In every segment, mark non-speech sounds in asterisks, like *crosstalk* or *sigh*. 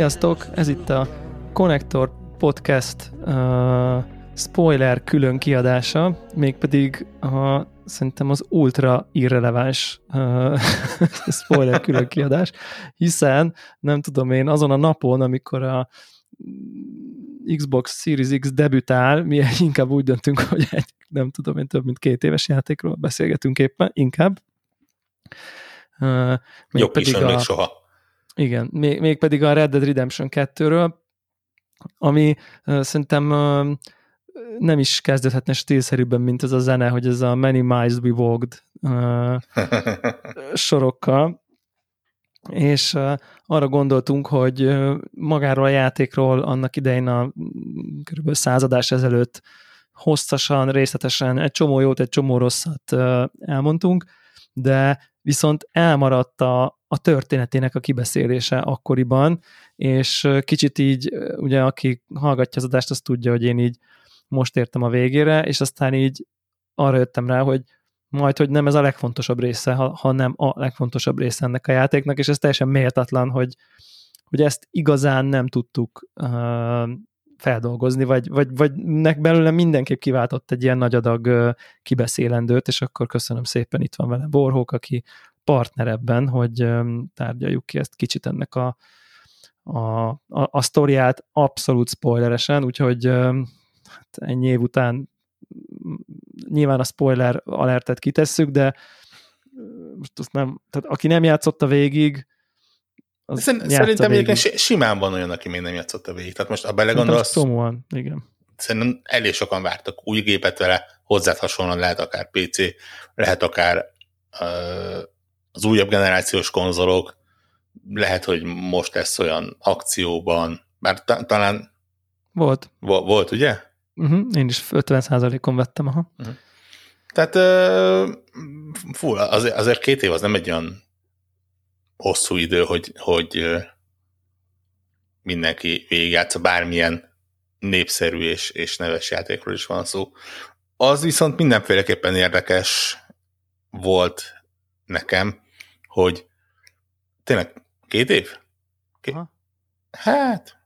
Sziasztok! Ez itt a Connector Podcast uh, spoiler külön kiadása, mégpedig a, szerintem az ultra irreleváns uh, *laughs* spoiler külön kiadás, hiszen nem tudom én azon a napon, amikor a Xbox Series X debütál, mi *laughs* inkább úgy döntünk, hogy egy, nem tudom én, több mint két éves játékról beszélgetünk éppen, inkább. Uh, Jobb is, a, soha. Igen, még, még pedig a Red Dead Redemption 2-ről, ami uh, szerintem uh, nem is kezdődhetne stílszerűbben, mint ez a zene, hogy ez a Many Miles We Walked uh, *laughs* sorokkal, és uh, arra gondoltunk, hogy uh, magáról a játékról annak idején a kb. századás ezelőtt hosszasan, részletesen egy csomó jót, egy csomó rosszat uh, elmondtunk, de viszont elmaradt a, a történetének a kibeszélése akkoriban, és kicsit így, ugye aki hallgatja az adást, azt tudja, hogy én így most értem a végére, és aztán így arra jöttem rá, hogy majd, hogy nem ez a legfontosabb része, hanem a legfontosabb része ennek a játéknak, és ez teljesen méltatlan, hogy, hogy ezt igazán nem tudtuk uh, feldolgozni, vagy, vagy, vagy nek belőle mindenképp kiváltott egy ilyen nagy adag uh, kibeszélendőt, és akkor köszönöm szépen, itt van vele Borhók, aki partner ebben, hogy tárgyaljuk ki ezt kicsit ennek a, a, a, a sztoriát abszolút spoileresen, úgyhogy hát ennyi év után nyilván a spoiler alertet kitesszük, de most azt nem, tehát aki nem játszotta végig, az Szerintem végig. simán van olyan, aki még nem játszotta végig. Tehát most a belegondolsz... Csomóan, igen. Szerintem elég sokan vártak új gépet vele, hozzá hasonlóan lehet akár PC, lehet akár uh, az újabb generációs konzolok, lehet, hogy most lesz olyan akcióban, bár ta, talán volt. Vo- volt, ugye? Uh-huh, én is 50%-on vettem, aha. Uh-huh. Tehát uh, fú, azért, azért két év az nem egy olyan hosszú idő, hogy, hogy mindenki végigjátsza bármilyen népszerű és, és neves játékról is van szó. Az viszont mindenféleképpen érdekes volt nekem, hogy tényleg két év? Két? Aha. Hát,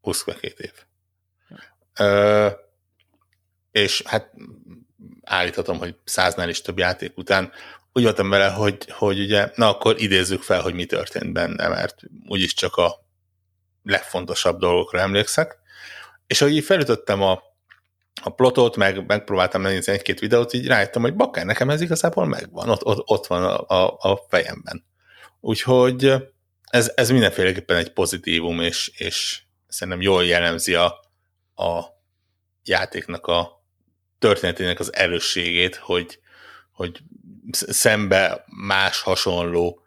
22 év. Uh, és hát állíthatom, hogy száznál is több játék után úgy voltam vele, hogy, hogy ugye, na akkor idézzük fel, hogy mi történt benne, mert úgyis csak a legfontosabb dolgokra emlékszek. És ahogy így felütöttem a, a plotot, meg megpróbáltam megnézni egy-két videót, így rájöttem, hogy bakker, nekem ez igazából megvan, ott, ott, ott van a, a, a fejemben. Úgyhogy ez, ez mindenféleképpen egy pozitívum, és, és szerintem jól jellemzi a, a játéknak a, történetének az erősségét, hogy, hogy szembe más hasonló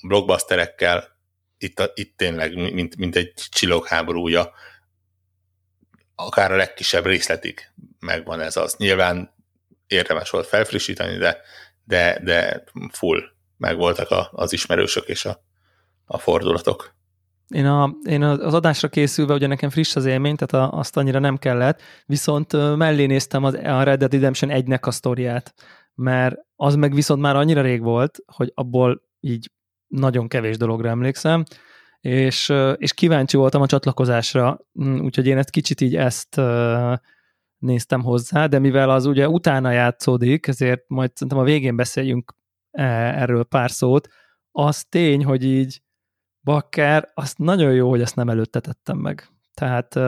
blockbusterekkel itt, a, itt tényleg, mint, mint egy csillagháborúja, akár a legkisebb részletig megvan ez az. Nyilván érdemes volt felfrissíteni, de, de, de full megvoltak a, az ismerősök és a, a fordulatok. Én, a, én az adásra készülve, ugye nekem friss az élmény, tehát a, azt annyira nem kellett, viszont mellé néztem az, a Red Dead Redemption 1-nek a sztoriát, mert az meg viszont már annyira rég volt, hogy abból így nagyon kevés dologra emlékszem, és, és kíváncsi voltam a csatlakozásra, hm, úgyhogy én ezt kicsit így ezt néztem hozzá, de mivel az ugye utána játszódik, ezért majd szerintem a végén beszéljünk e, erről pár szót, az tény, hogy így bakker, azt nagyon jó, hogy ezt nem előtte tettem meg. Tehát *laughs*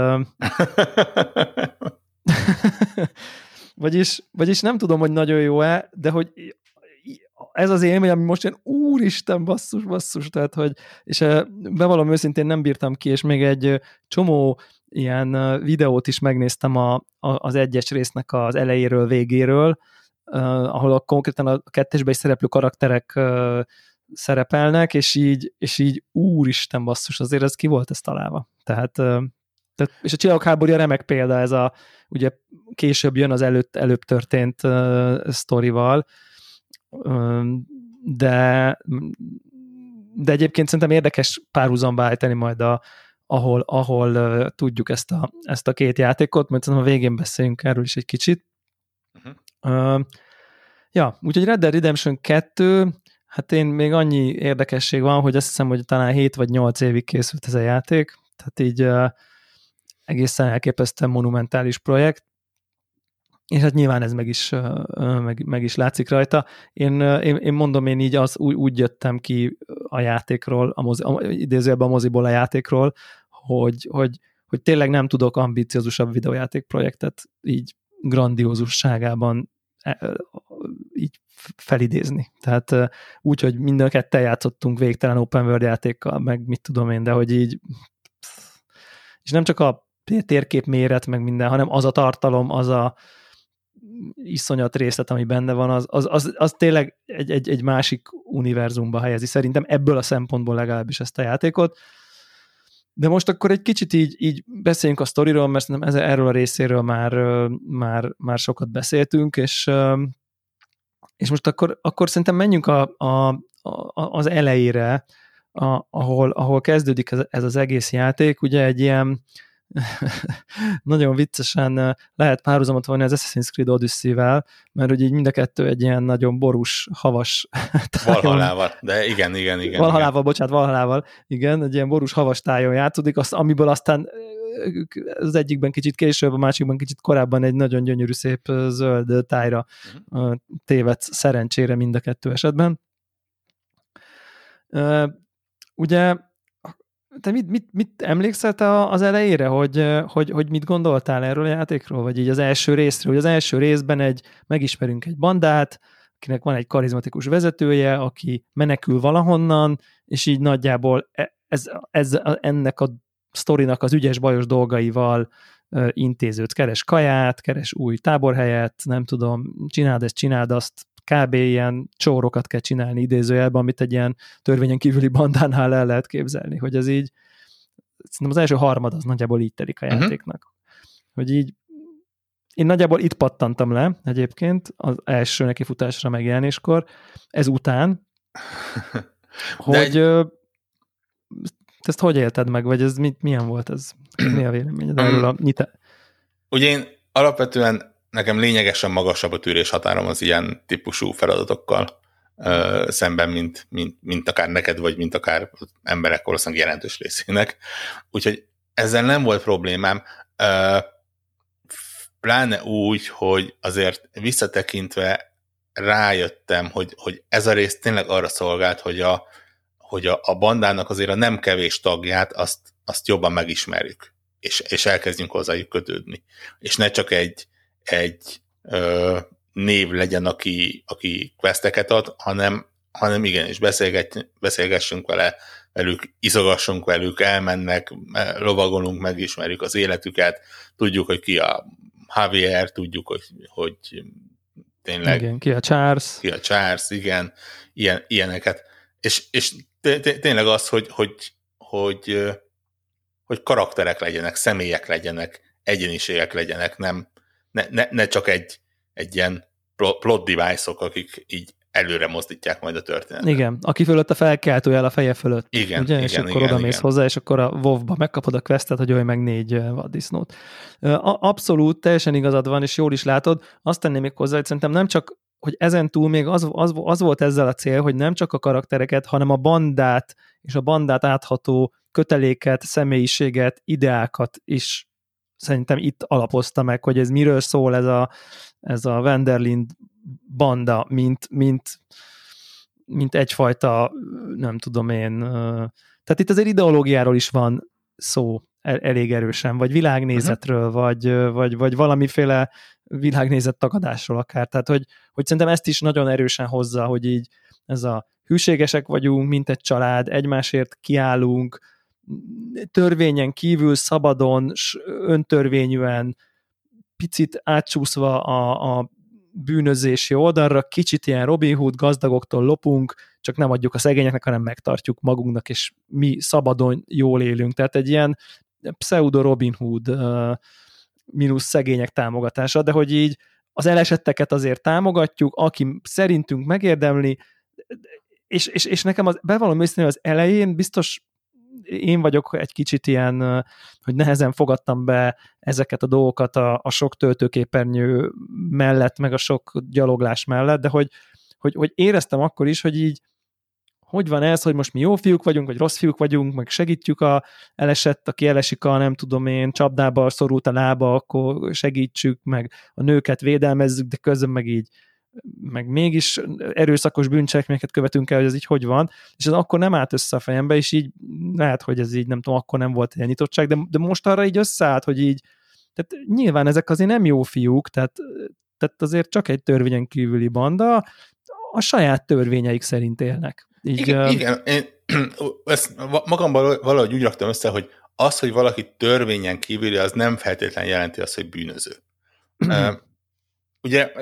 *laughs* vagyis, vagyis nem tudom, hogy nagyon jó-e, de hogy ez az élmény, ami most ilyen úristen, basszus, basszus, tehát hogy, és bevallom őszintén nem bírtam ki, és még egy csomó ilyen videót is megnéztem a, a, az egyes résznek az elejéről, végéről, ahol a, konkrétan a kettesben is szereplő karakterek szerepelnek, és így, és így úristen basszus, azért ez ki volt ez találva. Tehát, tehát és a Csillagok háborúja remek példa, ez a, ugye később jön az előtt, előbb történt uh, sztorival, de de egyébként szerintem érdekes párhuzamba állítani majd a, ahol, ahol uh, tudjuk ezt a, ezt a két játékot, mert a végén beszéljünk erről is egy kicsit. Uh-huh. Uh, ja, úgyhogy Red Dead Redemption 2, hát én még annyi érdekesség van, hogy azt hiszem, hogy talán 7 vagy 8 évig készült ez a játék, tehát így uh, egészen elképesztően monumentális projekt, és hát nyilván ez meg is, meg, meg is látszik rajta. Én, én, én mondom, én így az, úgy, úgy jöttem ki a játékról, a mozi, a, idézőjelben a moziból a játékról, hogy, hogy, hogy tényleg nem tudok ambiciózusabb videójáték projektet így grandiózusságában e, így felidézni. Tehát úgy, hogy mind a ketten játszottunk végtelen open world játékkal, meg mit tudom én, de hogy így és nem csak a térkép méret, meg minden, hanem az a tartalom, az a, iszonyat részlet, ami benne van, az, az, az, az tényleg egy, egy, egy másik univerzumba helyezi. Szerintem ebből a szempontból legalábbis ezt a játékot. De most akkor egy kicsit így, így beszéljünk a sztoriról, mert ez, erről a részéről már, már, már sokat beszéltünk, és, és most akkor, akkor szerintem menjünk a, a, a, az elejére, a, ahol, ahol kezdődik ez, ez az egész játék, ugye egy ilyen *laughs* nagyon viccesen lehet párhuzamot vonni az Assassin's Creed Odyssey-vel, mert ugye így mind a kettő egy ilyen nagyon borús, havas *laughs* tájon. Valhalával, de igen, igen, igen. Valhalával, igen. bocsánat, valhalával, igen, egy ilyen borús, havas tájon játszódik, azt, amiből aztán az egyikben kicsit később, a másikban kicsit korábban egy nagyon gyönyörű, szép zöld tájra uh-huh. tévedsz szerencsére mind a kettő esetben. Ugye te mit, mit, mit emlékszel te az elejére, hogy, hogy, hogy mit gondoltál erről a játékról, vagy így az első részről, hogy az első részben egy, megismerünk egy bandát, akinek van egy karizmatikus vezetője, aki menekül valahonnan, és így nagyjából e, ez, ez ennek a sztorinak az ügyes bajos dolgaival intézőt, keres kaját, keres új táborhelyet, nem tudom, csináld ezt, csináld azt, kb. ilyen csórokat kell csinálni idézőjelben, amit egy ilyen törvényen kívüli bandánál el lehet képzelni, hogy ez így, szerintem az első harmad az nagyjából így telik a uh-huh. játéknak. Hogy így én nagyjából itt pattantam le egyébként az első nekifutásra megjelenéskor, ez után, hogy egy... ezt hogy élted meg, vagy ez mit, milyen volt ez? Mi a véleményed erről a nyite? Ugye én alapvetően nekem lényegesen magasabb a tűrés határom az ilyen típusú feladatokkal ö, szemben, mint, mint, mint akár neked, vagy mint akár emberek valószínűleg jelentős részének. Úgyhogy ezzel nem volt problémám. Ö, pláne úgy, hogy azért visszatekintve rájöttem, hogy, hogy ez a rész tényleg arra szolgált, hogy a, hogy a, a bandának azért a nem kevés tagját azt, azt jobban megismerjük, és, és elkezdjünk hozzájuk kötődni. És ne csak egy, egy ö, név legyen, aki, aki questeket ad, hanem, hanem igenis beszélget, beszélgessünk vele, velük, izogassunk velük, elmennek, lovagolunk, megismerjük az életüket, tudjuk, hogy ki a Javier, tudjuk, hogy, hogy tényleg... Igen, ki a Charles. Ki a Charles, igen, ilyen, ilyeneket. És, és tényleg az, hogy, hogy, hogy, hogy karakterek legyenek, személyek legyenek, egyeniségek legyenek, nem, ne, ne, ne csak egy, egy ilyen plot device-ok, akik így előre mozdítják majd a történetet. Igen, aki fölött a felkeltőjel a feje fölött. Igen, ugye? igen És akkor oda mész hozzá, és akkor a WoW-ba megkapod a questet, hogy olyan meg négy vaddisznót. Abszolút, teljesen igazad van, és jól is látod. Azt tenném még hozzá, hogy szerintem nem csak hogy ezen túl még az, az, az volt ezzel a cél, hogy nem csak a karaktereket, hanem a bandát és a bandát átható köteléket, személyiséget, ideákat is szerintem itt alapozta meg, hogy ez miről szól ez a, ez a Vanderlind banda, mint, mint, mint egyfajta, nem tudom én, tehát itt azért ideológiáról is van szó elég erősen, vagy világnézetről, uh-huh. vagy, vagy, vagy valamiféle világnézet tagadásról akár. Tehát, hogy, hogy szerintem ezt is nagyon erősen hozza, hogy így ez a hűségesek vagyunk, mint egy család, egymásért kiállunk, törvényen kívül szabadon, öntörvényűen, picit átcsúszva a, a bűnözési oldalra, kicsit ilyen Robin Hood gazdagoktól lopunk, csak nem adjuk a szegényeknek, hanem megtartjuk magunknak, és mi szabadon jól élünk. Tehát egy ilyen pseudo Robin Hood uh, mínusz szegények támogatása, de hogy így az elesetteket azért támogatjuk, aki szerintünk megérdemli, és, és, és nekem az, bevallom őszintén, az elején biztos én vagyok egy kicsit ilyen, hogy nehezen fogadtam be ezeket a dolgokat a, a sok töltőképernyő mellett, meg a sok gyaloglás mellett, de hogy, hogy, hogy éreztem akkor is, hogy így hogy van ez, hogy most mi jó fiúk vagyunk, vagy rossz fiúk vagyunk, meg segítjük a elesett, aki elesik a nem tudom én, csapdába szorult a lába, akkor segítsük, meg a nőket védelmezzük, de közben meg így meg mégis erőszakos bűncselekményeket követünk el, hogy ez így hogy van, és ez akkor nem állt össze a fejembe, és így lehet, hogy ez így nem tudom, akkor nem volt ilyen nyitottság, de, de most arra így összeállt, hogy így, tehát nyilván ezek azért nem jó fiúk, tehát, tehát azért csak egy törvényen kívüli banda, a saját törvényeik szerint élnek. Így, igen, uh, igen, én *clears throat* ezt magamban valahogy úgy raktam össze, hogy az, hogy valaki törvényen kívüli, az nem feltétlenül jelenti azt, hogy bűnöző. uh, ugye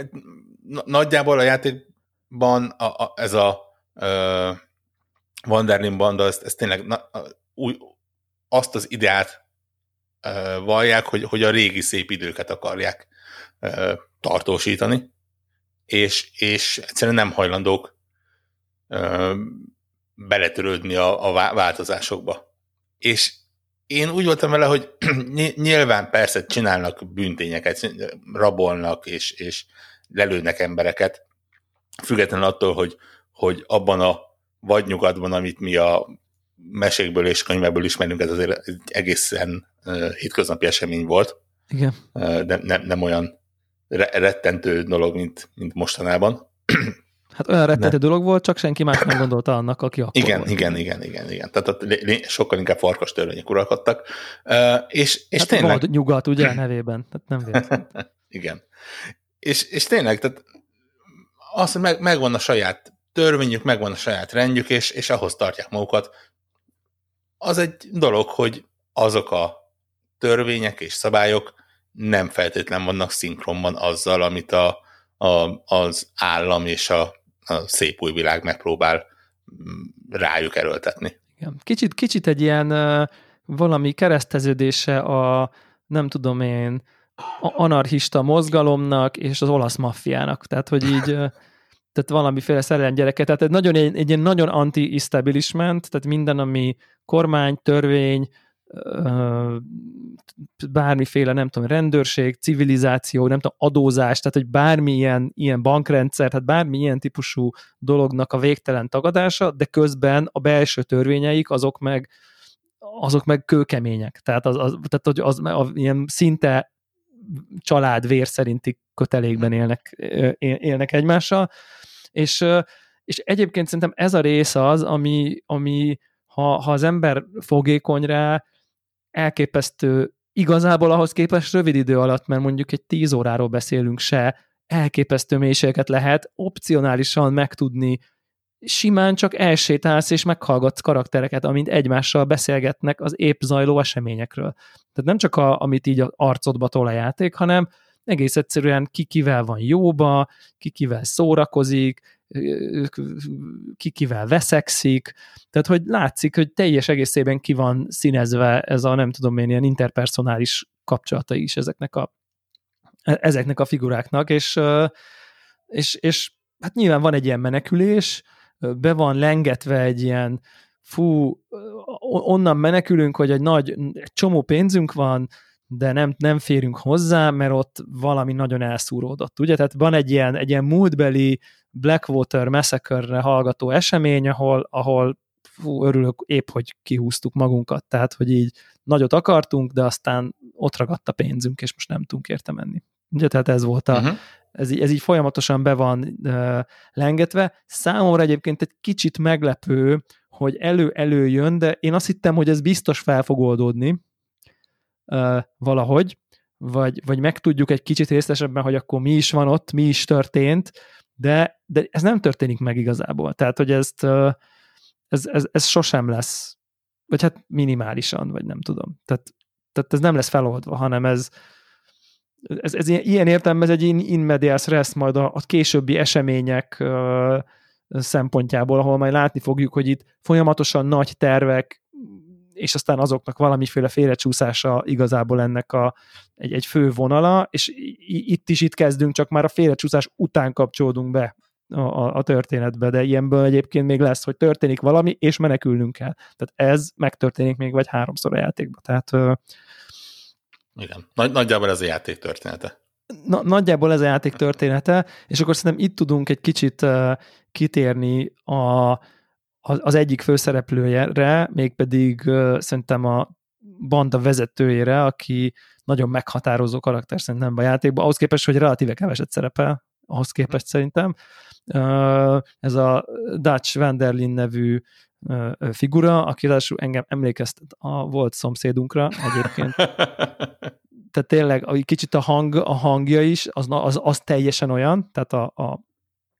nagyjából a játékban a, a, ez a uh, Wanderlin banda, ez, ez tényleg na, új, azt az ideát uh, vallják, hogy, hogy a régi szép időket akarják uh, tartósítani, és, és egyszerűen nem hajlandók beletörődni a, a változásokba. És én úgy voltam vele, hogy *clears throat* nyilván persze csinálnak bűntényeket, rabolnak, és, és lelőnek embereket, függetlenül attól, hogy, hogy abban a vagy nyugatban, amit mi a mesékből és könyvekből ismerünk, ez azért egy egészen uh, hétköznapi esemény volt. Igen. Uh, de ne, nem olyan re- rettentő dolog, mint, mint mostanában. *clears throat* Hát olyan rettentő dolog volt, csak senki más nem gondolta annak, aki akkor igen, volt. Igen, igen, igen, igen. Tehát ott sokkal inkább farkas törvények uralkodtak. Uh, és, és hát tényleg... Nyugat, ugye, nevében. Tehát nem véletlen. *laughs* igen. És, és tényleg, tehát az, hogy meg, megvan a saját törvényük, megvan a saját rendjük, és, és ahhoz tartják magukat, az egy dolog, hogy azok a törvények és szabályok nem feltétlen vannak szinkronban azzal, amit a, a, az állam és a, a szép új világ megpróbál mm, rájuk erőltetni. Igen. Kicsit, kicsit egy ilyen valami kereszteződése a nem tudom én, anarchista mozgalomnak és az olasz maffiának. Tehát, hogy így *laughs* tehát valamiféle szerelem gyereke. Tehát egy, nagyon, egy, egy ilyen nagyon anti-establishment, tehát minden, ami kormány, törvény, bármiféle, nem tudom, rendőrség, civilizáció, nem tudom, adózás, tehát hogy bármilyen ilyen bankrendszer, tehát bármilyen típusú dolognak a végtelen tagadása, de közben a belső törvényeik azok meg azok meg kőkemények. Tehát az, az, tehát, hogy az, az ilyen szinte család vér szerinti kötelékben élnek, élnek egymással, és, és egyébként szerintem ez a rész az, ami, ami ha, ha az ember fogékony rá, elképesztő, igazából ahhoz képest rövid idő alatt, mert mondjuk egy tíz óráról beszélünk se, elképesztő mélységeket lehet opcionálisan megtudni, simán csak elsétálsz és meghallgatsz karaktereket, amint egymással beszélgetnek az épp zajló eseményekről. Tehát nem csak a, amit így a arcodba tol a játék, hanem egész egyszerűen ki kivel van jóba, ki kivel szórakozik, ki kivel veszekszik, tehát hogy látszik, hogy teljes egészében ki van színezve ez a nem tudom én ilyen interpersonális kapcsolata is ezeknek a, ezeknek a figuráknak, és, és, és hát nyilván van egy ilyen menekülés, be van lengetve egy ilyen fú, onnan menekülünk, hogy egy nagy, egy csomó pénzünk van, de nem, nem férünk hozzá, mert ott valami nagyon elszúródott, ugye? Tehát van egy ilyen, egy ilyen múltbeli Blackwater Massacre-re hallgató esemény, ahol, ahol fú, örülök épp, hogy kihúztuk magunkat, tehát, hogy így nagyot akartunk, de aztán ott ragadt a pénzünk, és most nem tudunk érte menni. Ugye, tehát ez volt a, uh-huh. ez, így, ez így folyamatosan be van uh, lengetve. Számomra egyébként egy kicsit meglepő, hogy elő-elő jön, de én azt hittem, hogy ez biztos fel fog oldódni, uh, valahogy, vagy, vagy megtudjuk egy kicsit részletesebben, hogy akkor mi is van ott, mi is történt, de, de ez nem történik meg igazából. Tehát, hogy ezt, ez, ez, ez sosem lesz, vagy hát minimálisan, vagy nem tudom. Tehát, tehát ez nem lesz feloldva, hanem ez, ez, ez ilyen, ilyen értelme ez egy in, in medias res majd a, a későbbi események szempontjából, ahol majd látni fogjuk, hogy itt folyamatosan nagy tervek és aztán azoknak valamiféle félrecsúszása igazából ennek a, egy, egy fő vonala, és itt is itt kezdünk, csak már a félrecsúszás után kapcsolódunk be a, a, a történetbe, de ilyenből egyébként még lesz, hogy történik valami, és menekülnünk kell. Tehát ez megtörténik még vagy háromszor a játékban. Tehát igen, Nagy, nagyjából ez a játék története. Na, nagyjából ez a játék története, és akkor szerintem itt tudunk egy kicsit uh, kitérni a, az egyik főszereplőjére, mégpedig uh, szerintem a banda vezetőjére, aki nagyon meghatározó karakter szerintem a játékban, ahhoz képest, hogy relatíve keveset szerepel, ahhoz képest szerintem. Uh, ez a Dutch Vanderlin nevű figura, aki ráadásul engem emlékeztet a volt szomszédunkra egyébként. *laughs* Tehát tényleg kicsit a hang, a hangja is, az, az, az teljesen olyan, tehát a, a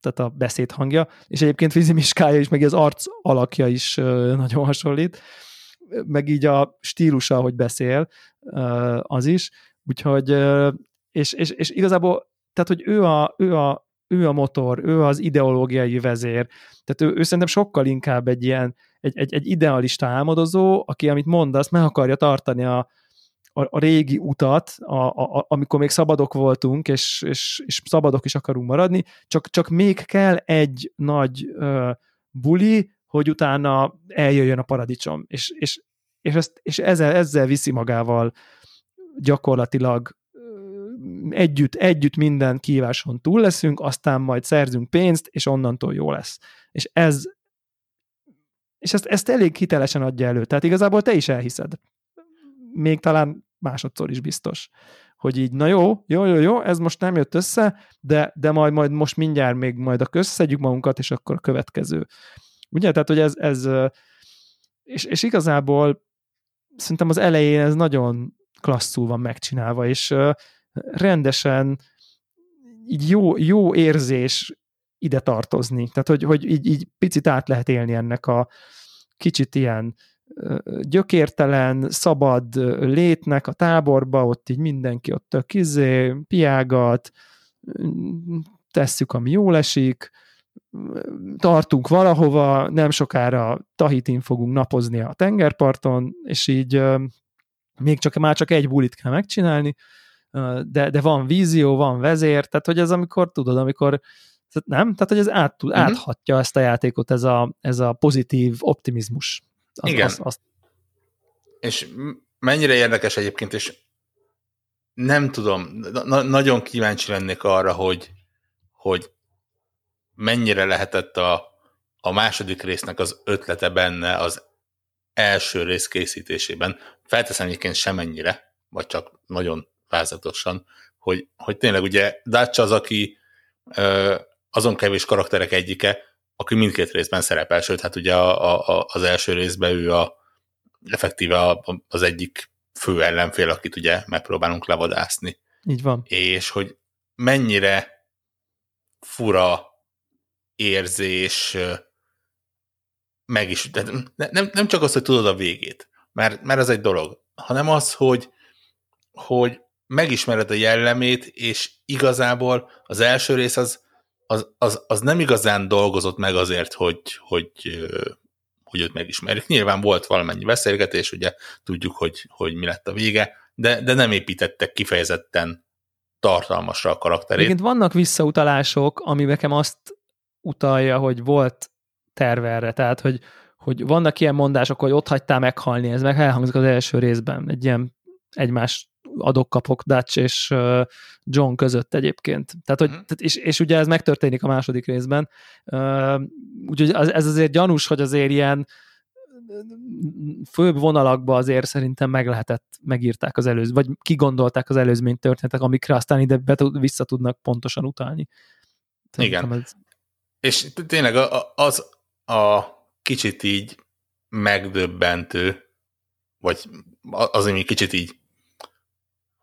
tehát a beszéd hangja, és egyébként fizimiskája is, meg az arc alakja is nagyon hasonlít, meg így a stílusa, hogy beszél, az is, úgyhogy, és, és, és igazából, tehát, hogy ő a, ő a ő a motor, ő az ideológiai vezér. Tehát ő, ő szerintem sokkal inkább egy ilyen, egy, egy, egy idealista álmodozó, aki, amit mond, azt meg akarja tartani a, a, a régi utat, a, a, amikor még szabadok voltunk, és, és, és szabadok is akarunk maradni, csak, csak még kell egy nagy uh, buli, hogy utána eljöjjön a paradicsom. És, és, és, ezt, és ezzel, ezzel viszi magával gyakorlatilag együtt, együtt minden kíváson túl leszünk, aztán majd szerzünk pénzt, és onnantól jó lesz. És ez és ezt, ezt elég hitelesen adja elő. Tehát igazából te is elhiszed. Még talán másodszor is biztos. Hogy így, na jó, jó, jó, jó, ez most nem jött össze, de, de majd, majd most mindjárt még majd a összeszedjük magunkat, és akkor a következő. Ugye? Tehát, hogy ez, ez és, és igazából szerintem az elején ez nagyon klasszul van megcsinálva, és rendesen így jó, jó érzés ide tartozni. Tehát, hogy, hogy így, így picit át lehet élni ennek a kicsit ilyen gyökértelen, szabad létnek a táborba, ott így mindenki ott a kizé, piágat, tesszük, ami jól esik, tartunk valahova, nem sokára Tahitin fogunk napozni a tengerparton, és így még csak, már csak egy bulit kell megcsinálni, de, de van vízió, van vezér, tehát hogy ez amikor, tudod, amikor nem? Tehát, hogy ez át, uh-huh. áthatja ezt a játékot, ez a, ez a pozitív optimizmus. Az, Igen. Az, az... És mennyire érdekes egyébként, és nem tudom, na- nagyon kíváncsi lennék arra, hogy, hogy mennyire lehetett a, a második résznek az ötlete benne az első rész készítésében. Felteszem egyébként semennyire, vagy csak nagyon vázatosan, hogy, hogy tényleg ugye Dutch az, aki ö, azon kevés karakterek egyike, aki mindkét részben szerepel, sőt, hát ugye a, a, az első részben ő a effektíve a, az egyik fő ellenfél, akit ugye megpróbálunk levadászni. Így van. És hogy mennyire fura érzés meg is, de nem, nem csak az, hogy tudod a végét, mert, mert ez egy dolog, hanem az, hogy, hogy megismered a jellemét, és igazából az első rész az, az, az, az nem igazán dolgozott meg azért, hogy, hogy, hogy őt megismerjük. Nyilván volt valamennyi beszélgetés, ugye tudjuk, hogy, hogy mi lett a vége, de, de nem építettek kifejezetten tartalmasra a karakterét. Egyébként vannak visszautalások, ami nekem azt utalja, hogy volt terve erre, tehát hogy, hogy vannak ilyen mondások, hogy ott hagytál meghalni, ez meg elhangzik az első részben, egy ilyen egymás adok-kapok Dutch és John között egyébként. Tehát, hogy, uh-huh. tehát és, és ugye ez megtörténik a második részben. Úgyhogy ez azért gyanús, hogy azért ilyen főbb vonalakba azért szerintem meg lehetett, megírták az előző, vagy kigondolták az előzmény történetek, amikre aztán ide be, vissza tudnak pontosan utalni. Szerintem Igen. Ez... És tényleg az a kicsit így megdöbbentő, vagy az, ami kicsit így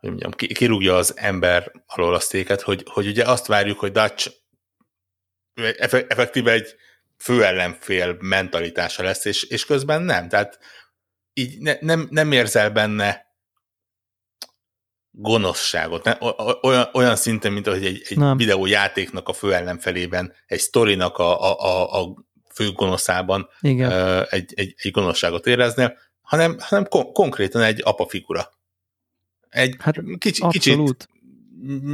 hogy mondjam, kirúgja az ember alól a széket, hogy, hogy ugye azt várjuk, hogy Dutch effektíve egy főellenfél mentalitása lesz, és, és közben nem. Tehát így ne, nem, nem érzel benne gonoszságot. Ne, olyan, olyan szinten, mint hogy egy, egy videójátéknak a főellenfelében, egy sztorinak a, a, a, a fő gonoszában Igen. Egy, egy, egy gonoszságot éreznél, hanem, hanem kon- konkrétan egy apa figura. Egy hát kicsi, kicsit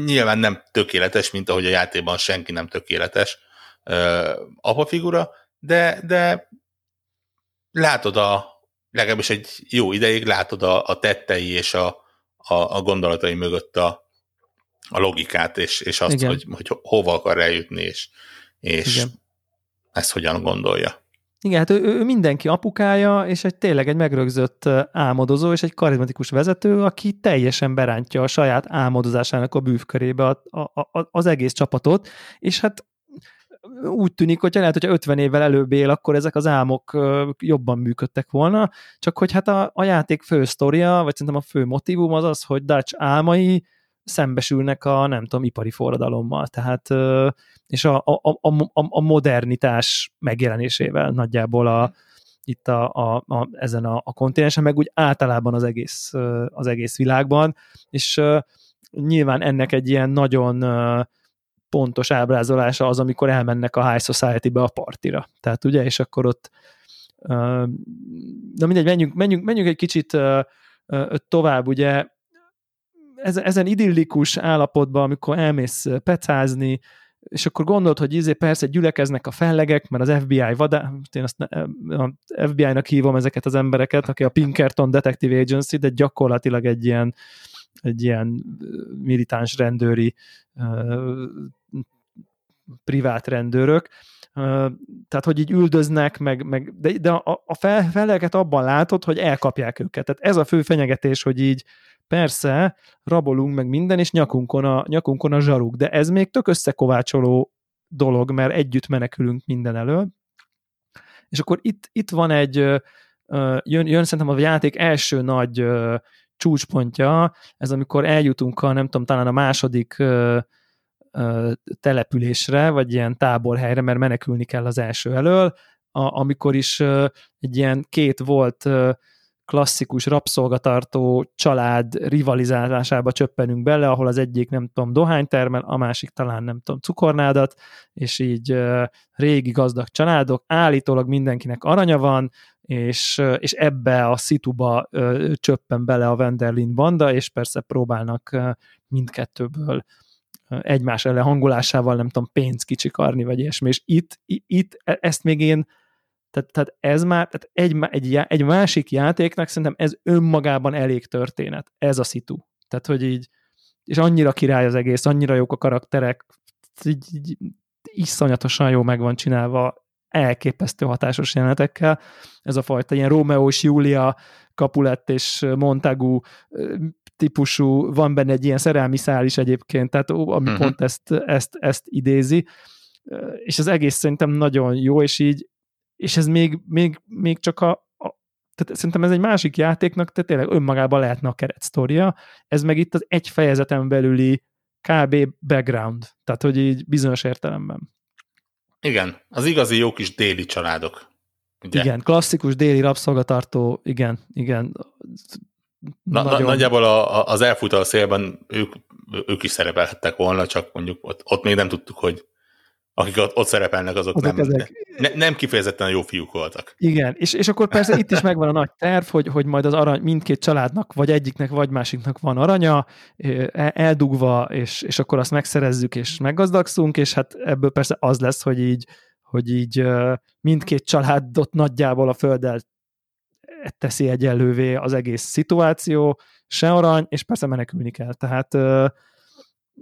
nyilván nem tökéletes, mint ahogy a játékban senki nem tökéletes, ö, apafigura, de, de látod a, legalábbis egy jó ideig látod a, a tettei és a, a, a gondolatai mögött a, a logikát, és, és azt, hogy, hogy hova akar eljutni, és, és Igen. ezt hogyan gondolja. Igen, hát ő, ő mindenki apukája, és egy tényleg egy megrögzött álmodozó, és egy karizmatikus vezető, aki teljesen berántja a saját álmodozásának a bűvkörébe a, a, a, az egész csapatot, és hát úgy tűnik, hogy lehet, hogyha 50 évvel előbb él, akkor ezek az álmok jobban működtek volna, csak hogy hát a, a játék fő sztoria, vagy szerintem a fő motivum az az, hogy Dutch álmai szembesülnek a, nem tudom, ipari forradalommal, tehát és a, a, a, a modernitás megjelenésével nagyjából a, itt a, a, a, ezen a, a kontinensen, meg úgy általában az egész, az egész világban, és nyilván ennek egy ilyen nagyon pontos ábrázolása az, amikor elmennek a High Society-be a partira. Tehát ugye, és akkor ott na mindegy, menjünk, menjünk, menjünk egy kicsit tovább, ugye ezen idillikus állapotban, amikor elmész pecázni, és akkor gondolod, hogy izé persze gyülekeznek a fellegek, mert az FBI vadá, én azt FBI-nak hívom ezeket az embereket, aki a Pinkerton Detective Agency, de gyakorlatilag egy ilyen, egy ilyen militáns rendőri privát rendőrök, tehát hogy így üldöznek, meg, meg de, de a, a fellegeket abban látod, hogy elkapják őket. Tehát ez a fő fenyegetés, hogy így persze, rabolunk meg minden, és nyakunkon a, nyakunkon a zsaruk, de ez még tök összekovácsoló dolog, mert együtt menekülünk minden elől. És akkor itt, itt van egy, jön, jön szerintem a játék első nagy csúcspontja, ez amikor eljutunk a, nem tudom, talán a második településre, vagy ilyen táborhelyre, mert menekülni kell az első elől, a, amikor is egy ilyen két volt klasszikus rabszolgatartó család rivalizálásába csöppenünk bele, ahol az egyik nem tudom dohány termel, a másik talán nem tudom cukornádat, és így régi gazdag családok, állítólag mindenkinek aranya van, és, és ebbe a szituba csöppen bele a Wenderlin banda, és persze próbálnak mindkettőből egymás ellen hangolásával, nem tudom, pénzt kicsikarni, vagy ilyesmi, és itt, itt e, ezt még én tehát, tehát ez már, tehát egy, egy, egy másik játéknak szerintem ez önmagában elég történet, ez a szitu. Tehát, hogy így, és annyira király az egész, annyira jók a karakterek, így, így iszonyatosan jó meg van csinálva, elképesztő hatásos jelenetekkel. Ez a fajta ilyen Romeo és Julia, Capulet és Montagu típusú, van benne egy ilyen szerelmi szál is egyébként, tehát ami uh-huh. pont ezt, ezt, ezt idézi, és az egész szerintem nagyon jó, és így és ez még, még, még csak a, a tehát szerintem ez egy másik játéknak, tehát tényleg önmagában lehetne a keretsztoria, ez meg itt az egy fejezeten belüli kb. background, tehát hogy így bizonyos értelemben. Igen, az igazi jó kis déli családok. Ugye? Igen, klasszikus déli rabszolgatartó, igen, igen. Na, nagyon... Nagyjából a, a, az elfut a szélben ők, ők is szerepelhettek volna, csak mondjuk ott, ott még nem tudtuk, hogy akik ott, ott szerepelnek, azok, azok nem, ezek... ne, nem kifejezetten jó fiúk voltak. Igen, és, és akkor persze itt is megvan a nagy terv, hogy, hogy majd az arany mindkét családnak, vagy egyiknek, vagy másiknak van aranya, eldugva, és, és akkor azt megszerezzük, és meggazdagszunk, és hát ebből persze az lesz, hogy így, hogy így mindkét családot nagyjából a földdel teszi egyenlővé az egész szituáció, se arany, és persze menekülni kell. Tehát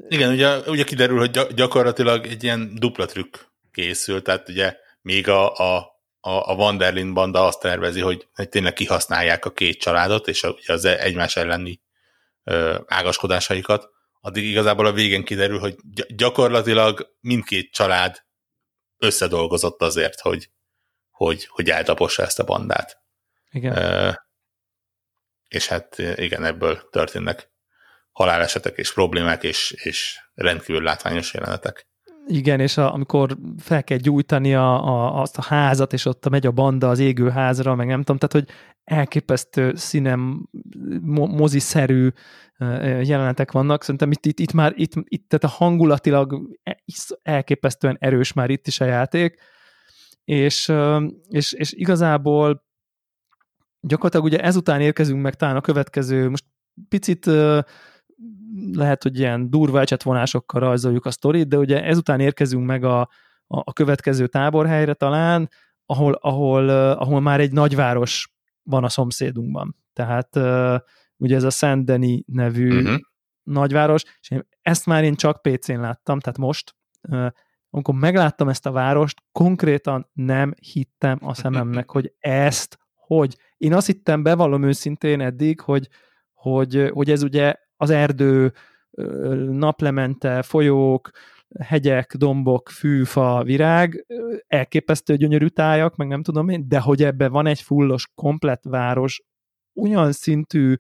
igen, ugye, ugye kiderül, hogy gyakorlatilag egy ilyen dupla trükk készül, tehát ugye még a, a, a, a Vanderlin banda azt tervezi, hogy, hogy tényleg kihasználják a két családot, és a, ugye az egymás elleni ö, ágaskodásaikat, addig igazából a végén kiderül, hogy gyakorlatilag mindkét család összedolgozott azért, hogy, hogy, hogy eltapossa ezt a bandát. Igen. Ö, és hát igen, ebből történnek halálesetek és problémák és, és rendkívül látványos jelenetek. Igen, és a, amikor fel kell gyújtani a, a, azt a házat, és ott megy a banda az égő házra, meg nem tudom, tehát hogy elképesztő színem, mo, moziszerű jelenetek vannak, szerintem itt, itt, itt már, itt, itt tehát a hangulatilag e, elképesztően erős már itt is a játék, és, és, és igazából gyakorlatilag ugye ezután érkezünk meg talán a következő, most picit lehet, hogy ilyen durva ecsetvonásokkal rajzoljuk a sztorit, de ugye ezután érkezünk meg a, a következő táborhelyre talán, ahol, ahol, ahol már egy nagyváros van a szomszédunkban. Tehát ugye ez a Denis nevű uh-huh. nagyváros, és ezt már én csak PC-n láttam, tehát most, amikor megláttam ezt a várost, konkrétan nem hittem a szememnek, hogy ezt, hogy én azt hittem, bevallom őszintén eddig, hogy, hogy, hogy ez ugye az erdő, naplemente, folyók, hegyek, dombok, fű, fa, virág, elképesztő gyönyörű tájak, meg nem tudom én, de hogy ebbe van egy fullos, komplet város, olyan szintű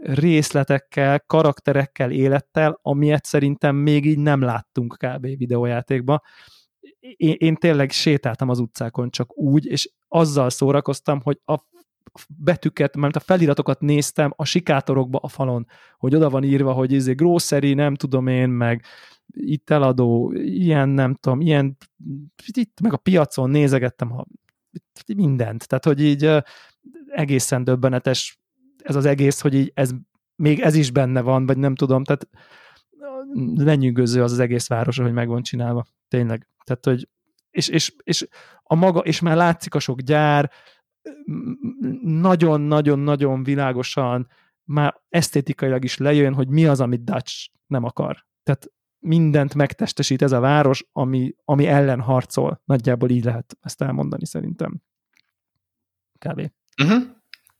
részletekkel, karakterekkel, élettel, amilyet szerintem még így nem láttunk kb. videójátékban. Én, én tényleg sétáltam az utcákon csak úgy, és azzal szórakoztam, hogy a betűket, mert a feliratokat néztem a sikátorokba a falon, hogy oda van írva, hogy egy grocery, nem tudom én, meg itt eladó, ilyen nem tudom, ilyen, itt meg a piacon nézegettem a, mindent, tehát hogy így egészen döbbenetes ez az egész, hogy így ez, még ez is benne van, vagy nem tudom, tehát lenyűgöző az az egész város, hogy meg van csinálva, tényleg. Tehát, hogy és, és, és a maga, és már látszik a sok gyár, nagyon-nagyon-nagyon világosan már esztétikailag is lejön, hogy mi az, amit Dutch nem akar. Tehát mindent megtestesít ez a város, ami, ami ellen harcol. Nagyjából így lehet ezt elmondani szerintem. Kb. Uh-huh.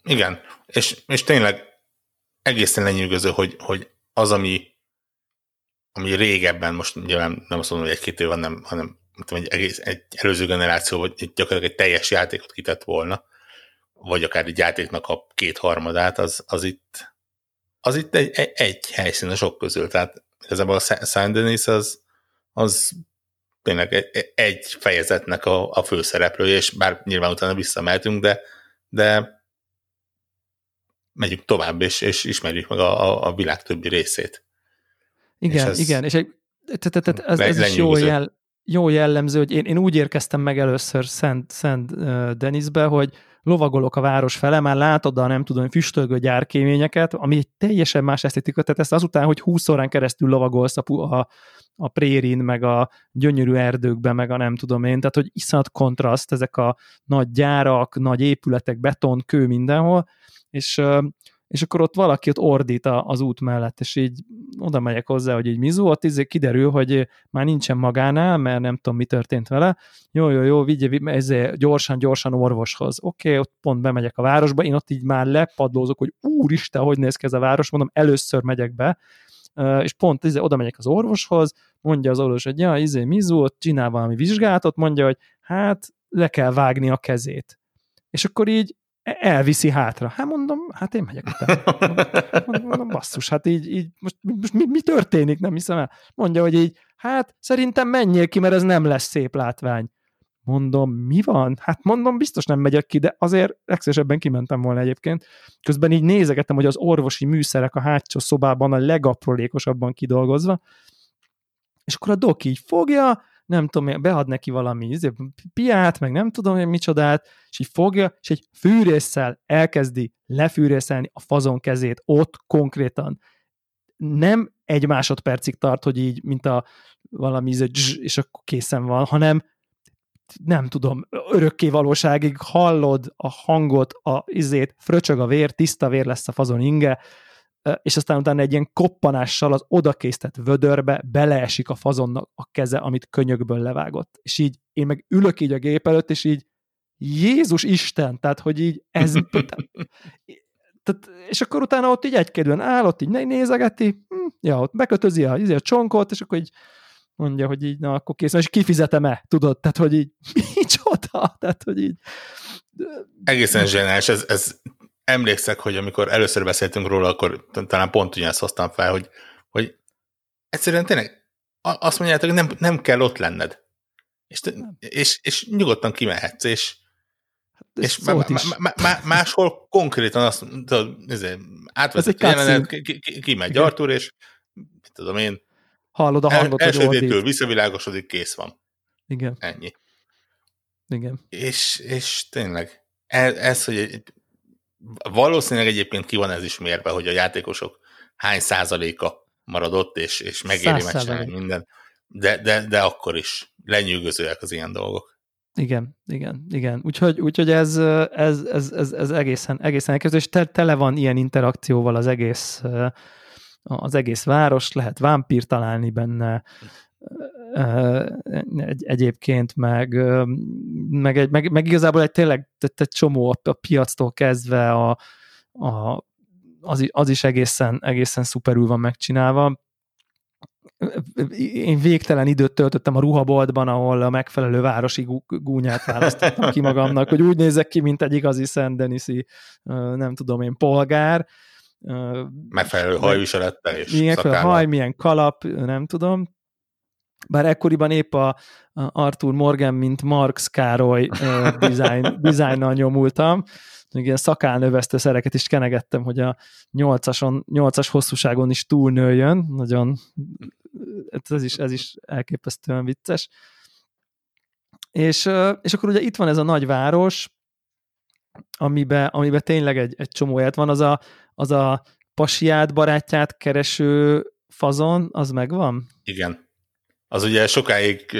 Igen, és, és tényleg egészen lenyűgöző, hogy, hogy az, ami, ami régebben, most ugye nem, azt mondom, hogy egy-két év van, nem, hanem tudom, egy, egész, egy előző generáció, vagy gyakorlatilag egy teljes játékot kitett volna, vagy akár egy játéknak a kétharmadát, az, az itt, az itt egy, egy, egy helyszín a sok közül. Tehát igazából a Saint Denis az, az tényleg egy, egy fejezetnek a, a főszereplője, és bár nyilván utána visszameltünk, de, de megyünk tovább, és, és ismerjük meg a, a, a világ többi részét. Igen, és ez igen, és egy, tehát ez, ez is jó, jel, jó jellemző, hogy én, én úgy érkeztem meg először Szent, Szent Denisbe, hogy lovagolok a város fele, már látod a nem tudom, füstölgő gyárkéményeket, ami egy teljesen más esztétika, tehát ezt azután, hogy 20 órán keresztül lovagolsz a, a, a prérin, meg a gyönyörű erdőkben, meg a nem tudom én, tehát hogy iszonyat kontraszt, ezek a nagy gyárak, nagy épületek, beton, kő mindenhol, és és akkor ott valaki ott ordít az út mellett, és így oda megyek hozzá, hogy így mizu, ott izé kiderül, hogy már nincsen magánál, mert nem tudom, mi történt vele. Jó, jó, jó, vigye, ezért gyorsan, gyorsan orvoshoz. Oké, okay, ott pont bemegyek a városba, én ott így már lepadlózok, hogy úristen, hogy néz ki ez a város, mondom, először megyek be, és pont izé, oda megyek az orvoshoz, mondja az orvos, hogy ja, izé, mizu, ott csinál valami vizsgálatot, mondja, hogy hát le kell vágni a kezét. És akkor így elviszi hátra. Hát mondom, hát én megyek utána. Mondom, mondom basszus, hát így, így most, most mi, mi történik, nem hiszem el. Mondja, hogy így, hát szerintem menjél ki, mert ez nem lesz szép látvány. Mondom, mi van? Hát mondom, biztos nem megyek ki, de azért legszívesebben kimentem volna egyébként. Közben így nézegettem, hogy az orvosi műszerek a hátsó szobában a legaprólékosabban kidolgozva, és akkor a doki így fogja, nem tudom, bead neki valami izé, piát, meg nem tudom én micsodát, és így fogja, és egy fűrészsel elkezdi lefűrészelni a fazon kezét ott konkrétan. Nem egy másodpercig tart, hogy így, mint a valami izé, és akkor készen van, hanem nem tudom, örökké valóságig hallod a hangot, a izét, fröcsög a vér, tiszta vér lesz a fazon inge, és aztán utána egy ilyen koppanással az odakészített vödörbe beleesik a fazonnak a keze, amit könyökből levágott. És így én meg ülök így a gép előtt, és így Jézus Isten, tehát hogy így ez... *laughs* tehát, és akkor utána ott így egykedően áll, ott így nézegeti, hm, ja, ott bekötözi a, a csonkot, és akkor így mondja, hogy így, na, akkor kész, és kifizetem-e, tudod, tehát, hogy így, *laughs* micsoda, tehát, hogy így... Egészen zseniális, ez, ez emlékszek, hogy amikor először beszéltünk róla, akkor talán pont ugyanezt hoztam fel, hogy, hogy egyszerűen tényleg azt mondjátok, hogy nem, nem kell ott lenned. És, és, és nyugodtan kimehetsz, és, hát és má, má, má, máshol konkrétan azt tudod, átveszed a jelenet, kimegy ki, Artur, és mit tudom én, hallod a hangot, el, elsődétől visszavilágosodik, kész van. Igen. Ennyi. Igen. És, és tényleg, ez, ez hogy egy, Valószínűleg egyébként ki van ez is mérve, hogy a játékosok hány százaléka maradott, és, és megéri megcsinálni minden. De, de, de akkor is lenyűgözőek az ilyen dolgok. Igen, igen, igen. Úgyhogy, úgyhogy ez, ez, ez, ez, ez egészen, egészen elkezdő, és te, tele van ilyen interakcióval az egész, az egész város, lehet vámpír találni benne, egy, egyébként, meg, meg, egy, meg, meg igazából egy tényleg egy csomó a, a piactól kezdve a, a, az, az is egészen, egészen szuperül van megcsinálva. Én végtelen időt töltöttem a ruhaboltban, ahol a megfelelő városi gúnyát választottam ki magamnak, hogy úgy nézek ki, mint egy igazi Szent Denisi, nem tudom én, polgár. Megfelelő hajviselettel és Milyen haj, milyen kalap, nem tudom bár ekkoriban épp a, Arthur Morgan, mint Marx Károly uh, design, *laughs* designnal nyomultam, ilyen szakálnövesztő szereket is kenegettem, hogy a 8-ason, 8-as hosszúságon is túlnőjön, nagyon, ez is, ez is elképesztően vicces. És, és akkor ugye itt van ez a nagy város, amiben, amiben tényleg egy, egy csomó élet van, az a, az a pasiát, barátját kereső fazon, az megvan? Igen az ugye sokáig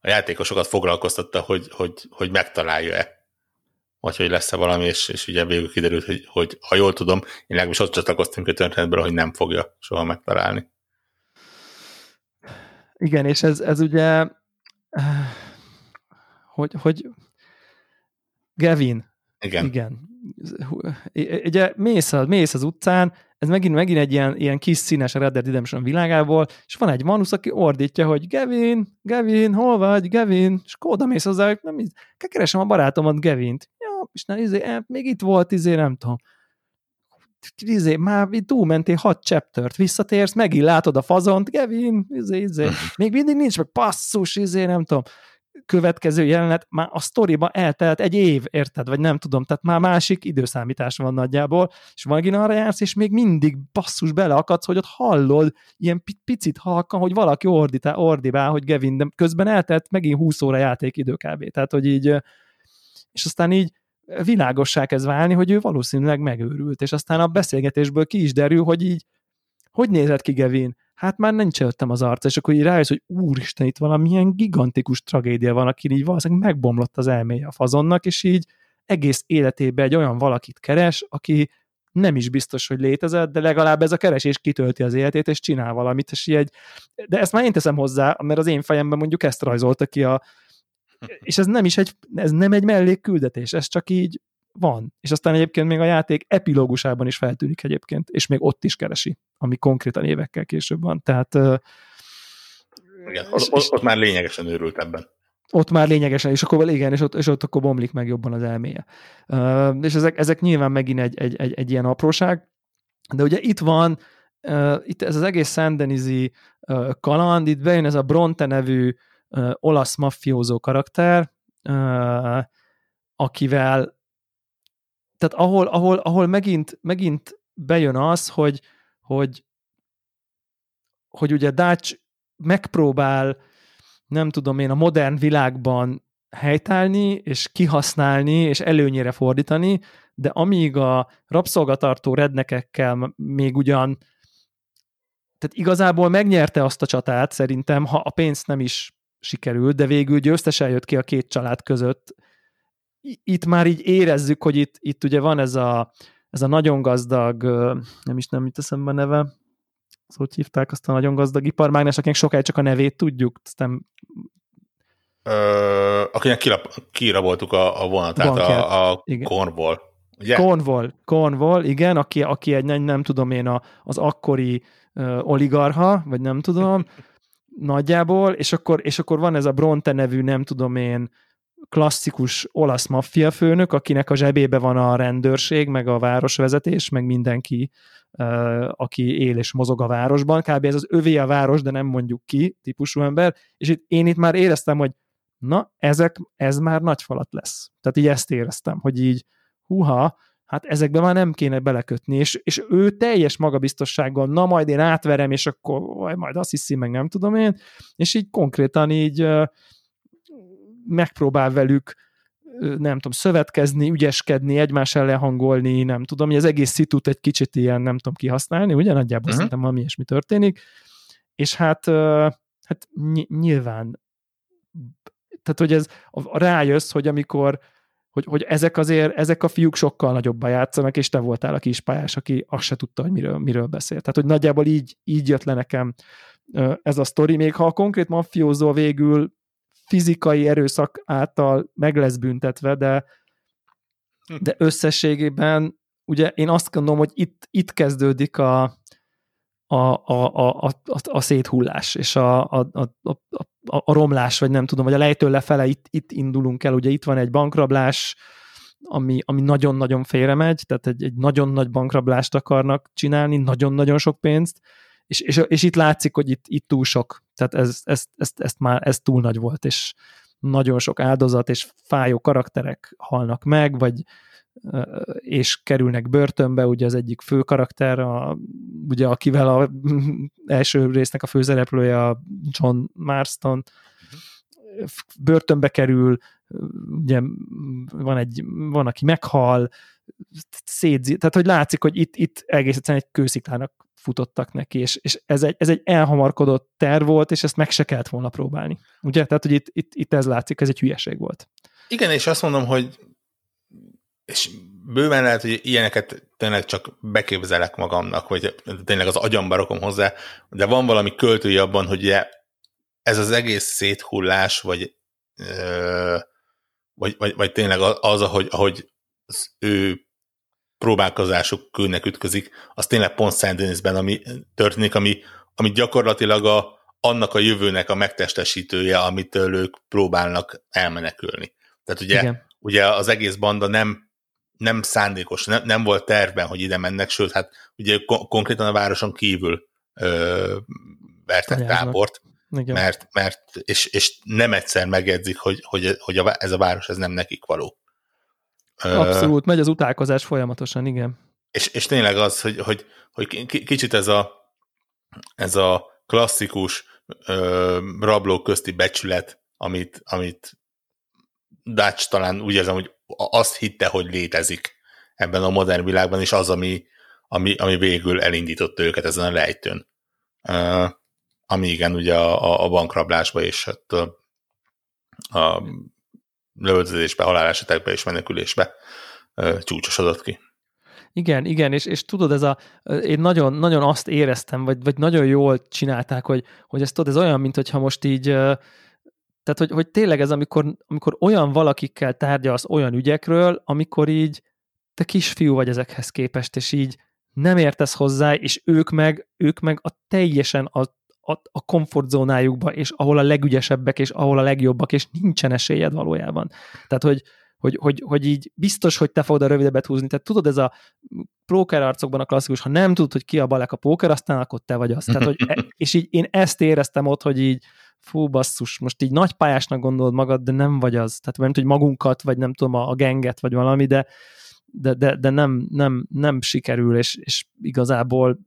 a játékosokat foglalkoztatta, hogy, hogy, hogy megtalálja-e, vagy hogy lesz-e valami, és, és ugye végül kiderült, hogy, hogy ha jól tudom, én legalábbis ott csatlakoztunk a történetből, hogy nem fogja soha megtalálni. Igen, és ez, ez ugye, hogy, hogy Gavin. Igen. Igen. Ugye mész, mész az utcán, ez megint, megint egy ilyen, ilyen kis színes Red Dead Redemption világából, és van egy manusz, aki ordítja, hogy Gavin, Gavin, hol vagy, Gavin, és akkor oda mész hozzá, hogy nem, keresem a barátomat, Gavint. Ja, és na, izé, eh, még itt volt, izé, nem tudom, izé, már túlmentél hat chaptert, visszatérsz, megint látod a fazont, Gavin, izé, izé, *laughs* még mindig nincs meg passzus, izé, nem tudom következő jelenet, már a sztoriba eltelt egy év, érted? Vagy nem tudom, tehát már másik időszámítás van nagyjából, és megint arra jársz, és még mindig basszus beleakadsz, hogy ott hallod ilyen picit halkan, hogy valaki ordítál, ordibál, hogy Gavin, de közben eltelt megint 20 óra játékidő kb. Tehát, hogy így, és aztán így világossá kezd válni, hogy ő valószínűleg megőrült, és aztán a beszélgetésből ki is derül, hogy így, hogy nézett ki Gavin? Hát már nincs előttem az arca, és akkor így rájössz, hogy úristen, itt valamilyen gigantikus tragédia van, aki így valószínűleg megbomlott az elméje a fazonnak, és így egész életében egy olyan valakit keres, aki nem is biztos, hogy létezett, de legalább ez a keresés kitölti az életét, és csinál valamit, és így, de ezt már én teszem hozzá, mert az én fejemben mondjuk ezt rajzolta ki a, *laughs* és ez nem is egy, ez nem egy mellékküldetés, ez csak így van. És aztán egyébként még a játék epilógusában is feltűnik egyébként, és még ott is keresi, ami konkrétan évekkel később van. Tehát igen, és, ott, ott már lényegesen őrült ebben. Ott már lényegesen, és akkor igen, és ott, és ott akkor bomlik meg jobban az elméje. Uh, és ezek, ezek nyilván megint egy, egy, egy, egy ilyen apróság, de ugye itt van, uh, itt ez az egész Szendenizi uh, kaland, itt bejön ez a Bronte nevű uh, olasz maffiózó karakter, uh, akivel tehát ahol, ahol, ahol megint, megint bejön az, hogy, hogy, hogy ugye Dutch megpróbál, nem tudom én, a modern világban helytállni, és kihasználni, és előnyére fordítani, de amíg a rabszolgatartó rednekekkel még ugyan tehát igazából megnyerte azt a csatát, szerintem, ha a pénzt nem is sikerült, de végül győztesen jött ki a két család között, itt már így érezzük, hogy itt, itt ugye van ez a, ez a nagyon gazdag, nem is nem mit teszem a neve, azt hogy hívták azt a nagyon gazdag iparmágnes, akinek sokáig csak a nevét tudjuk, aztán Ö, akinek kirab, kiraboltuk a, a vonatát, Bankert, a, a Cornwall. Ugye? Cornwall, Cornwall, igen, aki, aki egy nem, nem tudom én a, az akkori uh, oligarha, vagy nem tudom, nagyjából, és akkor, és akkor van ez a Bronte nevű, nem tudom én, klasszikus olasz maffia főnök, akinek a zsebébe van a rendőrség, meg a városvezetés, meg mindenki, aki él és mozog a városban. Kb. ez az övé a város, de nem mondjuk ki típusú ember, és itt, én itt már éreztem, hogy na, ezek, ez már nagy falat lesz. Tehát így ezt éreztem, hogy így, huha, hát ezekbe már nem kéne belekötni, és, és ő teljes magabiztossággal, na majd én átverem, és akkor majd azt hiszi, meg nem tudom én, és így konkrétan így megpróbál velük nem tudom, szövetkezni, ügyeskedni, egymás ellen hangolni, nem tudom, hogy az egész szitut egy kicsit ilyen, nem tudom kihasználni, ugye nagyjából uh-huh. szerintem valami ilyesmi történik, és hát hát ny- nyilván tehát, hogy ez rájössz, hogy amikor hogy, hogy ezek azért, ezek a fiúk sokkal nagyobban játszanak, és te voltál a kispályás, aki azt se tudta, hogy miről, miről beszél. Tehát, hogy nagyjából így, így jött le nekem ez a sztori, még ha a konkrét mafiózó végül fizikai erőszak által meg lesz büntetve, de, de összességében ugye én azt gondolom, hogy itt, itt kezdődik a, a, a, a, a, a széthullás, és a, a, a, a, a romlás, vagy nem tudom, vagy a lejtő lefele, itt, itt indulunk el, ugye itt van egy bankrablás, ami, ami nagyon-nagyon félremegy, tehát egy, egy nagyon nagy bankrablást akarnak csinálni, nagyon-nagyon sok pénzt, és, és, és itt látszik, hogy itt, itt túl sok, tehát ez, ez, ez, ez már ez túl nagy volt, és nagyon sok áldozat és fájó karakterek halnak meg, vagy és kerülnek börtönbe, ugye az egyik fő karakter, a, ugye akivel a *laughs* első résznek a főszereplője a John Marston, börtönbe kerül, ugye van, egy, van aki meghal, szétzi, tehát hogy látszik, hogy itt, itt egész egyszerűen egy kősziklának futottak neki, és, és ez, egy, ez egy elhamarkodott terv volt, és ezt meg se kellett volna próbálni. Ugye? Tehát, hogy itt, itt, itt ez látszik, ez egy hülyeség volt. Igen, és azt mondom, hogy és bőven lehet, hogy ilyeneket tényleg csak beképzelek magamnak, vagy tényleg az agyamba rakom hozzá, de van valami költői abban, hogy ez az egész széthullás, vagy, vagy, vagy, vagy tényleg az, ahogy, ahogy az ő próbálkozásuk kőnek ütközik, az tényleg pont Szent ami történik, ami, ami gyakorlatilag a, annak a jövőnek a megtestesítője, amitől ők próbálnak elmenekülni. Tehát ugye, Igen. ugye az egész banda nem nem szándékos, nem, nem volt tervben, hogy ide mennek, sőt, hát ugye kon- konkrétan a városon kívül ö, vertek tábort, Igen. mert, mert és, és nem egyszer megjegyzik, hogy, hogy, hogy a, ez a város ez nem nekik való. Abszolút, megy az utálkozás folyamatosan, igen. És, és tényleg az, hogy, hogy, hogy kicsit ez a, ez a klasszikus ö, rablók közti becsület, amit, amit Dutch talán úgy érzem, hogy azt hitte, hogy létezik ebben a modern világban, és az, ami, ami, ami végül elindította őket ezen a lejtőn. Uh, ami igen, ugye a, a bankrablásba és hát a, a lövöldözésbe, halálesetekbe és menekülésbe uh, csúcsosodott ki. Igen, igen, és, és tudod, ez a, én nagyon, nagyon azt éreztem, vagy, vagy nagyon jól csinálták, hogy, hogy ez tudod, ez olyan, mint hogyha most így tehát, hogy, hogy tényleg ez, amikor, amikor olyan valakikkel tárgyalsz olyan ügyekről, amikor így te kisfiú vagy ezekhez képest, és így nem értesz hozzá, és ők meg, ők meg a teljesen a, a, a komfortzónájukba, és ahol a legügyesebbek, és ahol a legjobbak, és nincsen esélyed valójában. Tehát, hogy, hogy, hogy, hogy így biztos, hogy te fogod a rövidebbet húzni. Tehát tudod, ez a póker arcokban a klasszikus, ha nem tudod, hogy ki a balek a póker, aztán akkor te vagy az. Tehát, hogy, e, *laughs* és így én ezt éreztem ott, hogy így fú, basszus, most így nagy pályásnak gondolod magad, de nem vagy az. Tehát nem hogy magunkat, vagy nem tudom, a, a genget, vagy valami, de, de, de, de nem, nem, nem sikerül, és, és igazából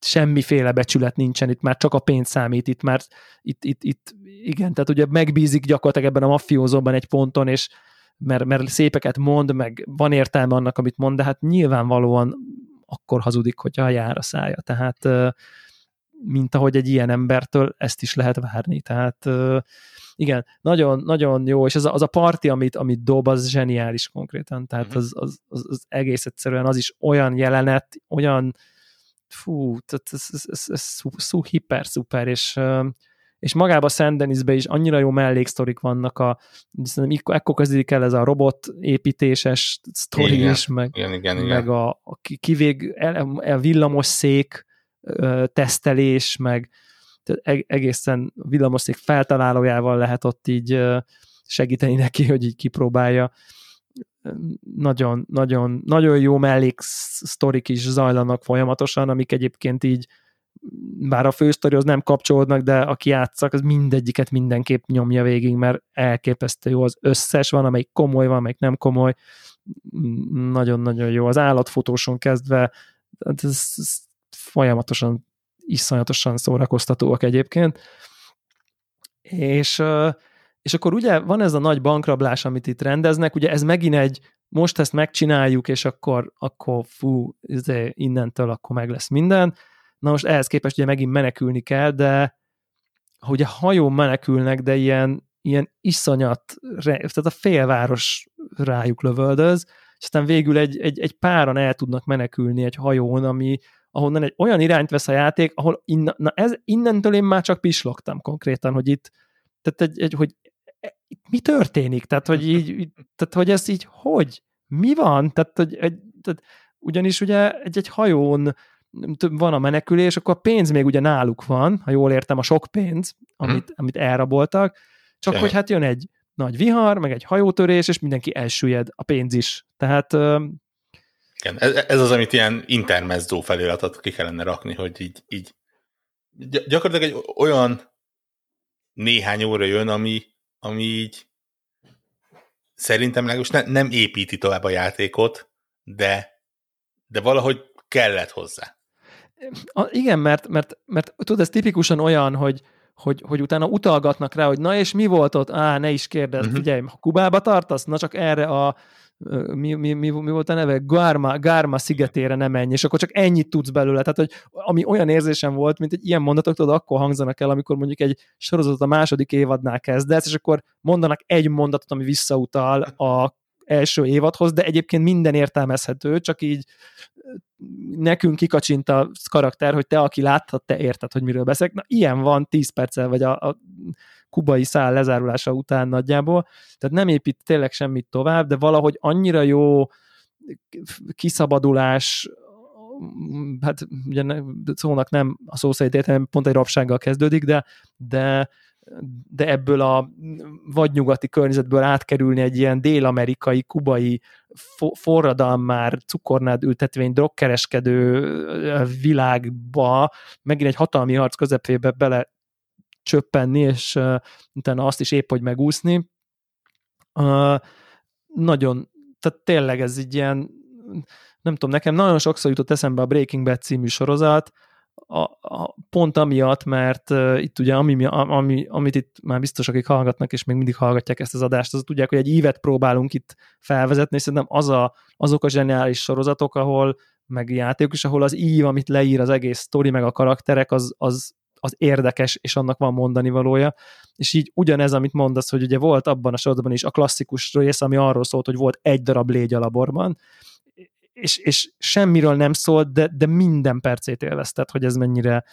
semmiféle becsület nincsen, itt már csak a pénz számít, itt már itt, itt, itt igen, tehát ugye megbízik gyakorlatilag ebben a mafiózóban egy ponton, és mert, mert szépeket mond, meg van értelme annak, amit mond, de hát nyilvánvalóan akkor hazudik, hogyha jár a szája. Tehát mint ahogy egy ilyen embertől ezt is lehet várni. Tehát igen, nagyon, nagyon jó, és az a, az a parti, amit, amit dob, az zseniális konkrétan, tehát mhm. az, az, az, az egész egyszerűen az is olyan jelenet, olyan fú, tehát ez, ez, ez, ez szú, szú, hiper szuper, és és magában Szent Denisbe is annyira jó melléksztorik vannak, a, szerintem ekkor kezdődik el ez a robot építéses sztori is, meg, igen, igen, meg igen. a, a kivég, a villamos szék tesztelés, meg egészen villamoszék feltalálójával lehet ott így segíteni neki, hogy így kipróbálja. Nagyon, nagyon, nagyon jó mellék sztorik is zajlanak folyamatosan, amik egyébként így bár a fősztorihoz nem kapcsolódnak, de aki játszak, az mindegyiket mindenképp nyomja végig, mert elképesztő jó az összes, van, amelyik komoly, van, amelyik nem komoly, nagyon-nagyon jó. Az állatfotóson kezdve, ez, ez folyamatosan iszonyatosan szórakoztatóak egyébként. És, és akkor ugye van ez a nagy bankrablás, amit itt rendeznek, ugye ez megint egy, most ezt megcsináljuk, és akkor, akkor fú, izé, innentől akkor meg lesz minden. Na most ehhez képest ugye megint menekülni kell, de ahogy a hajón menekülnek, de ilyen, ilyen iszonyat, tehát a félváros rájuk lövöldöz, és aztán végül egy, egy, egy páran el tudnak menekülni egy hajón, ami, ahonnan egy olyan irányt vesz a játék, ahol inna, na ez, innentől én már csak pislogtam konkrétan, hogy itt, tehát egy, egy hogy mi történik? Tehát, hogy így, tehát, hogy ez így, hogy? Mi van? Tehát, hogy egy, tehát, ugyanis ugye egy, egy hajón van a menekülés, akkor a pénz még ugye náluk van, ha jól értem, a sok pénz, amit, hmm. amit elraboltak, csak Jaj. hogy hát jön egy nagy vihar, meg egy hajótörés, és mindenki elsüllyed, a pénz is. Tehát igen, ez, ez az, amit ilyen intermezzó feliratot ki kellene rakni, hogy így, így gyakorlatilag egy olyan néhány óra jön, ami, ami így szerintem legalábbis ne, nem építi tovább a játékot, de, de valahogy kellett hozzá. A, igen, mert, mert, mert tudod, ez tipikusan olyan, hogy, hogy, hogy utána utalgatnak rá, hogy na és mi volt ott? Á, ne is kérdezz, uh-huh. figyelj, ha Kubába tartasz, na csak erre a mi, mi, mi, mi volt a neve? Garma, Garma szigetére nem menj, és akkor csak ennyit tudsz belőle. Tehát, hogy ami olyan érzésem volt, mint egy ilyen mondatok, tudod, akkor hangzanak el, amikor mondjuk egy sorozatot a második évadnál kezdesz, és akkor mondanak egy mondatot, ami visszautal a első évadhoz, de egyébként minden értelmezhető, csak így nekünk kikacsint a karakter, hogy te, aki láttad, te érted, hogy miről beszélek. Na, ilyen van 10 perccel, vagy a, a kubai szál lezárulása után nagyjából, tehát nem épít tényleg semmit tovább, de valahogy annyira jó kiszabadulás, hát ugye szónak nem a szó értem, pont egy rabsággal kezdődik, de, de de ebből a vagy nyugati környezetből átkerülni egy ilyen dél-amerikai, kubai forradalmár, cukornád ültetvény, drogkereskedő világba, megint egy hatalmi harc közepébe bele csöppenni, és uh, utána azt is épp, hogy megúszni. Uh, nagyon, tehát tényleg ez így ilyen, nem tudom, nekem nagyon sokszor jutott eszembe a Breaking Bad című sorozat, a, a, pont amiatt, mert uh, itt ugye, ami, ami, amit itt már biztos, akik hallgatnak, és még mindig hallgatják ezt az adást, az tudják, hogy egy ívet próbálunk itt felvezetni, és szerintem az a, azok a zseniális sorozatok, ahol meg játékok is, ahol az ív, amit leír az egész sztori, meg a karakterek, az, az, az érdekes, és annak van mondani valója. És így ugyanez, amit mondasz, hogy ugye volt abban a sorozatban is a klasszikus rész, ami arról szólt, hogy volt egy darab légy a laborban, és, és semmiről nem szólt, de, de minden percét élvezted, hogy ez mennyire,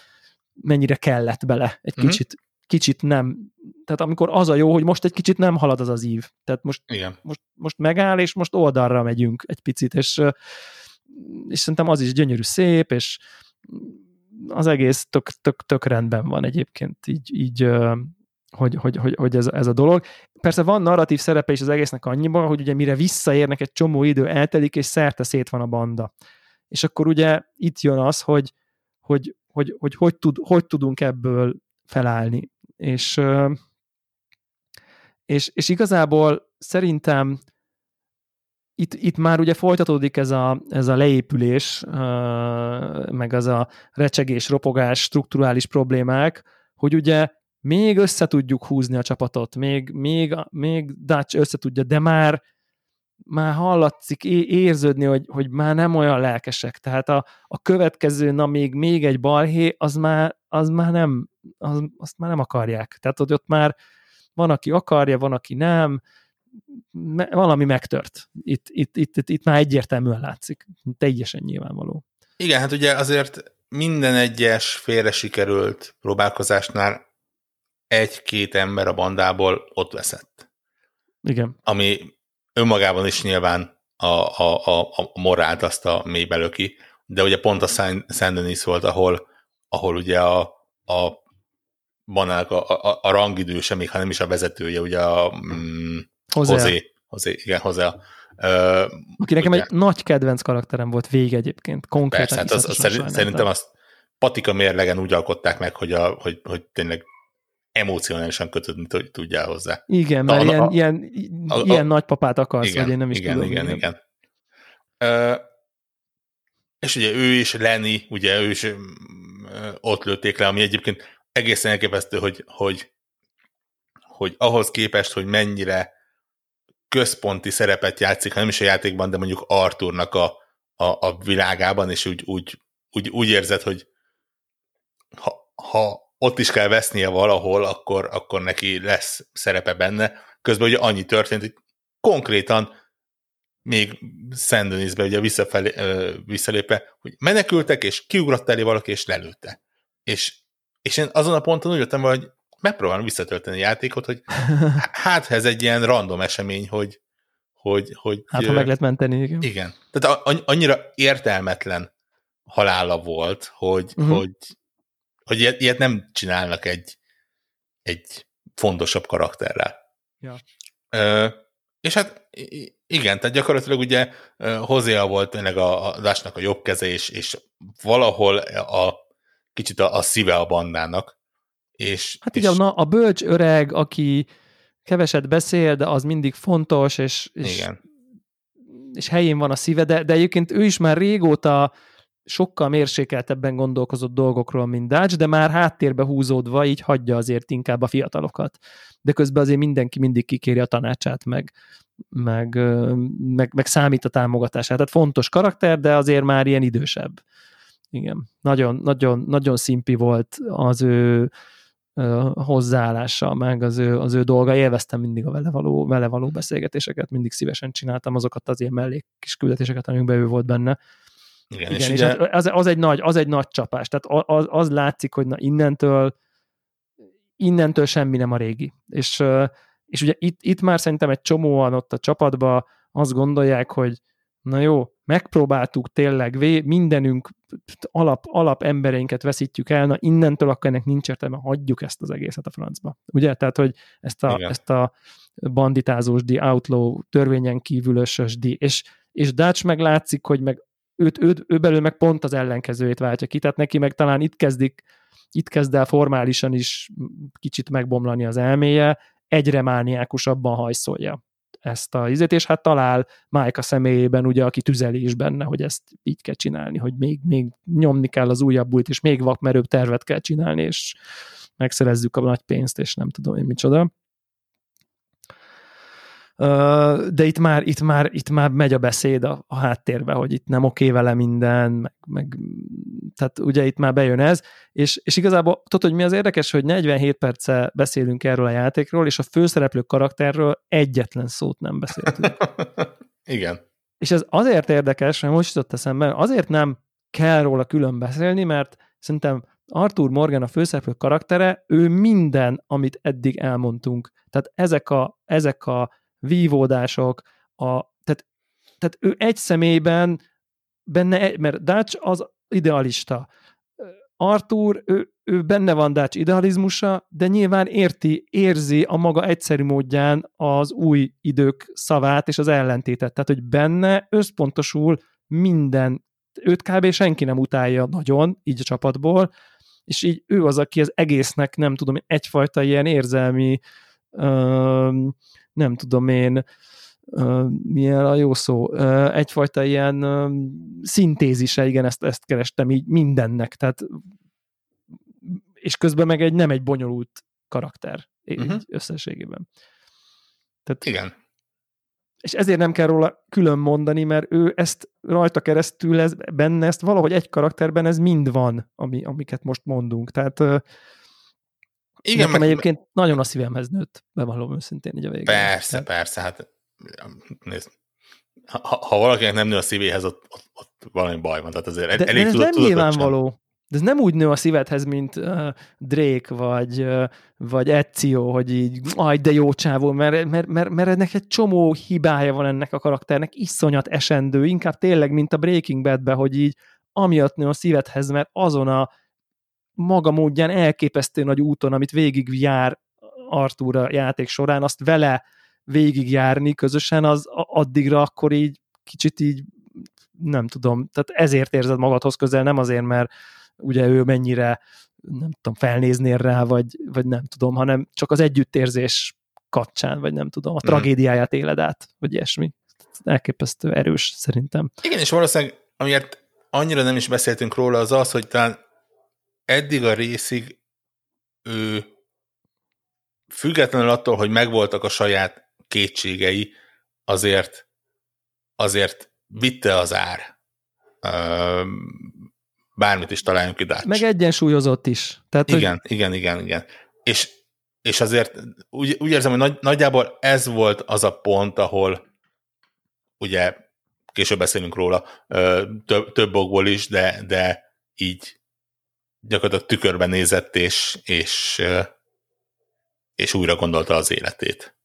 mennyire kellett bele egy mm-hmm. kicsit, kicsit nem, tehát amikor az a jó, hogy most egy kicsit nem halad az az ív, tehát most, Igen. most, most megáll, és most oldalra megyünk egy picit, és, és szerintem az is gyönyörű szép, és az egész tök, tök, tök rendben van egyébként, így, így hogy, hogy, hogy, hogy ez, ez a dolog. Persze van narratív szerepe is az egésznek annyiban, hogy ugye mire visszaérnek, egy csomó idő eltelik, és szerte szét van a banda. És akkor ugye itt jön az, hogy hogy, hogy, hogy, hogy, tud, hogy tudunk ebből felállni. És, és, és igazából szerintem itt, itt már ugye folytatódik ez a, ez a leépülés, meg az a recsegés, ropogás, strukturális problémák, hogy ugye még össze tudjuk húzni a csapatot, még, még, még Dutch össze tudja, de már már hallatszik, érződni, hogy, hogy már nem olyan lelkesek. Tehát a, a következő, na még, még egy balhé, az már, az már nem, az, azt már nem akarják. Tehát hogy ott már van, aki akarja, van, aki nem, valami megtört. Itt, itt, itt, itt, itt már egyértelműen látszik. Teljesen nyilvánvaló. Igen, hát ugye azért minden egyes félre sikerült próbálkozásnál egy-két ember a bandából ott veszett. Igen. Ami önmagában is nyilván a, a, a, a morált azt a mélybe löki, de ugye pont a Saint Denis volt, ahol, ahol ugye a, a banának a, a, a rangidőse, még ha nem is a vezetője, ugye a mm, Hozé. Hozé, Hozé igen, Hozé. Uh, Aki nekem ugye, egy nagy kedvenc karakterem volt vége egyébként, konkrétan. Persze, hát az, az szerint, szerintem azt patika mérlegen úgy alkották meg, hogy, a, hogy, hogy tényleg emocionálisan kötődni tudjál hozzá. Igen, mert a, ilyen, a, ilyen, a, a, ilyen nagypapát akarsz, igen, vagy én nem is igen, tudom. Igen, igen, igen. Uh, és ugye ő is, Lenny, ugye ő is uh, ott lőtték le, ami egyébként egészen elképesztő, hogy, hogy, hogy ahhoz képest, hogy mennyire központi szerepet játszik, ha nem is a játékban, de mondjuk Arthurnak a, a, a világában, és úgy, úgy, úgy, úgy érzed, hogy ha, ha ott is kell vesznie valahol, akkor, akkor neki lesz szerepe benne. Közben ugye annyi történt, hogy konkrétan még Szent Denisbe ugye visszafelé, visszalépve, hogy menekültek, és kiugrott elé valaki, és lelőtte. És, és én azon a ponton úgy jöttem, hogy megpróbálom visszatölteni a játékot, hogy *laughs* hát ez egy ilyen random esemény, hogy hogy, hogy hát, ha meg lehet menteni, igen. Igen. Tehát annyira értelmetlen halála volt, hogy, uh-huh. hogy, hogy ilyet, ilyet nem csinálnak egy, egy fontosabb karakterrel. Ja. Ö, és hát igen, tehát gyakorlatilag ugye Hozea volt tényleg a, a Dashnak a jobb keze, és, és valahol a kicsit a, a szíve a bandának. És, hát igen, és... na, a bölcs öreg, aki keveset beszél, de az mindig fontos, és, és, igen. és helyén van a szíve, de, de egyébként ő is már régóta sokkal mérsékeltebben gondolkozott dolgokról, mint Dutch, de már háttérbe húzódva így hagyja azért inkább a fiatalokat. De közben azért mindenki mindig kikéri a tanácsát, meg, meg, meg, meg számít a támogatását. Tehát fontos karakter, de azért már ilyen idősebb. Igen. Nagyon, nagyon, nagyon szimpi volt az ő hozzáállása, meg az ő, az ő dolga. Élveztem mindig a vele való, vele való beszélgetéseket, mindig szívesen csináltam azokat az ilyen mellék kis küldetéseket, amikben ő volt benne. Igen, Igen és, és, ugye... és az, az, egy nagy, az egy nagy csapás. Tehát az, az látszik, hogy na innentől innentől semmi nem a régi. És, és ugye itt, itt már szerintem egy csomóan ott a csapatban azt gondolják, hogy na jó, megpróbáltuk tényleg, vé, mindenünk alap, alap embereinket veszítjük el, na innentől akkor ennek nincs értelme, hagyjuk ezt az egészet a francba. Ugye? Tehát, hogy ezt a, ezt a banditázós di, outlaw, törvényen kívülösös di, és, és Dutch meg látszik, hogy meg őt, őt, ő belül meg pont az ellenkezőjét váltja ki, tehát neki meg talán itt kezdik, itt kezd el formálisan is kicsit megbomlani az elméje, egyre mániákusabban hajszolja ezt a izét, és hát talál Mike a személyében, ugye, aki tüzeli is benne, hogy ezt így kell csinálni, hogy még, még nyomni kell az újabb bújt, és még vakmerőbb tervet kell csinálni, és megszerezzük a nagy pénzt, és nem tudom én micsoda de itt már, itt már, itt már megy a beszéd a, a háttérbe, hogy itt nem oké vele minden, meg, meg, tehát ugye itt már bejön ez, és, és igazából tudod, hogy mi az érdekes, hogy 47 perce beszélünk erről a játékról, és a főszereplő karakterről egyetlen szót nem beszéltünk. *laughs* Igen. És ez azért érdekes, mert most jutott eszembe, azért nem kell róla külön beszélni, mert szerintem Arthur Morgan a főszereplő karaktere, ő minden, amit eddig elmondtunk. Tehát ezek a, ezek a vívódások, a, tehát, tehát ő egy személyben benne, mert Dutch az idealista. Arthur, ő, ő benne van Dutch idealizmusa, de nyilván érti, érzi a maga egyszerű módján az új idők szavát és az ellentétet. Tehát, hogy benne összpontosul minden, őt kb. senki nem utálja nagyon, így a csapatból, és így ő az, aki az egésznek, nem tudom, egyfajta ilyen érzelmi ö, nem tudom én, milyen a jó szó, egyfajta ilyen szintézise, igen, ezt, ezt kerestem így mindennek, tehát és közben meg egy nem egy bonyolult karakter uh-huh. összességében. Tehát, igen. És ezért nem kell róla külön mondani, mert ő ezt rajta keresztül, ez, benne ezt valahogy egy karakterben ez mind van, ami, amiket most mondunk. Tehát igen, Nekem meg, egyébként nagyon a szívemhez nőtt, bevallom őszintén így a végén. Persze, Tehát... persze, hát nézd, ha, ha valakinek nem nő a szívéhez, ott, ott, ott valami baj van, tehát azért de, elég de ez tudod, nem nyilvánvaló. De ez nem úgy nő a szívedhez, mint uh, Drake vagy, uh, vagy Ezio, hogy így, aj, de jó csávó, mert, mert, mert, mert ennek egy csomó hibája van ennek a karakternek, iszonyat esendő, inkább tényleg, mint a Breaking Badbe, hogy így amiatt nő a szívedhez, mert azon a maga módján elképesztő nagy úton, amit végig jár Artur a játék során, azt vele végigjárni közösen, az addigra akkor így kicsit így nem tudom, tehát ezért érzed magadhoz közel, nem azért, mert ugye ő mennyire nem tudom, felnéznél rá, vagy, vagy nem tudom, hanem csak az együttérzés kapcsán, vagy nem tudom, a mm. tragédiáját éled át, vagy ilyesmi. Elképesztő erős szerintem. Igen, és valószínűleg amiért annyira nem is beszéltünk róla, az az, hogy talán eddig a részig ő függetlenül attól, hogy megvoltak a saját kétségei, azért azért vitte az ár. bármit is találjunk ki Dutch. Meg egyensúlyozott is. Tehát, igen, hogy, igen, igen, igen. És, és azért úgy, úgy érzem, hogy nagy, nagyjából ez volt az a pont, ahol ugye később beszélünk róla több, több okból is, de, de így gyakorlatilag tükörben nézett, és, és, és újra gondolta az életét.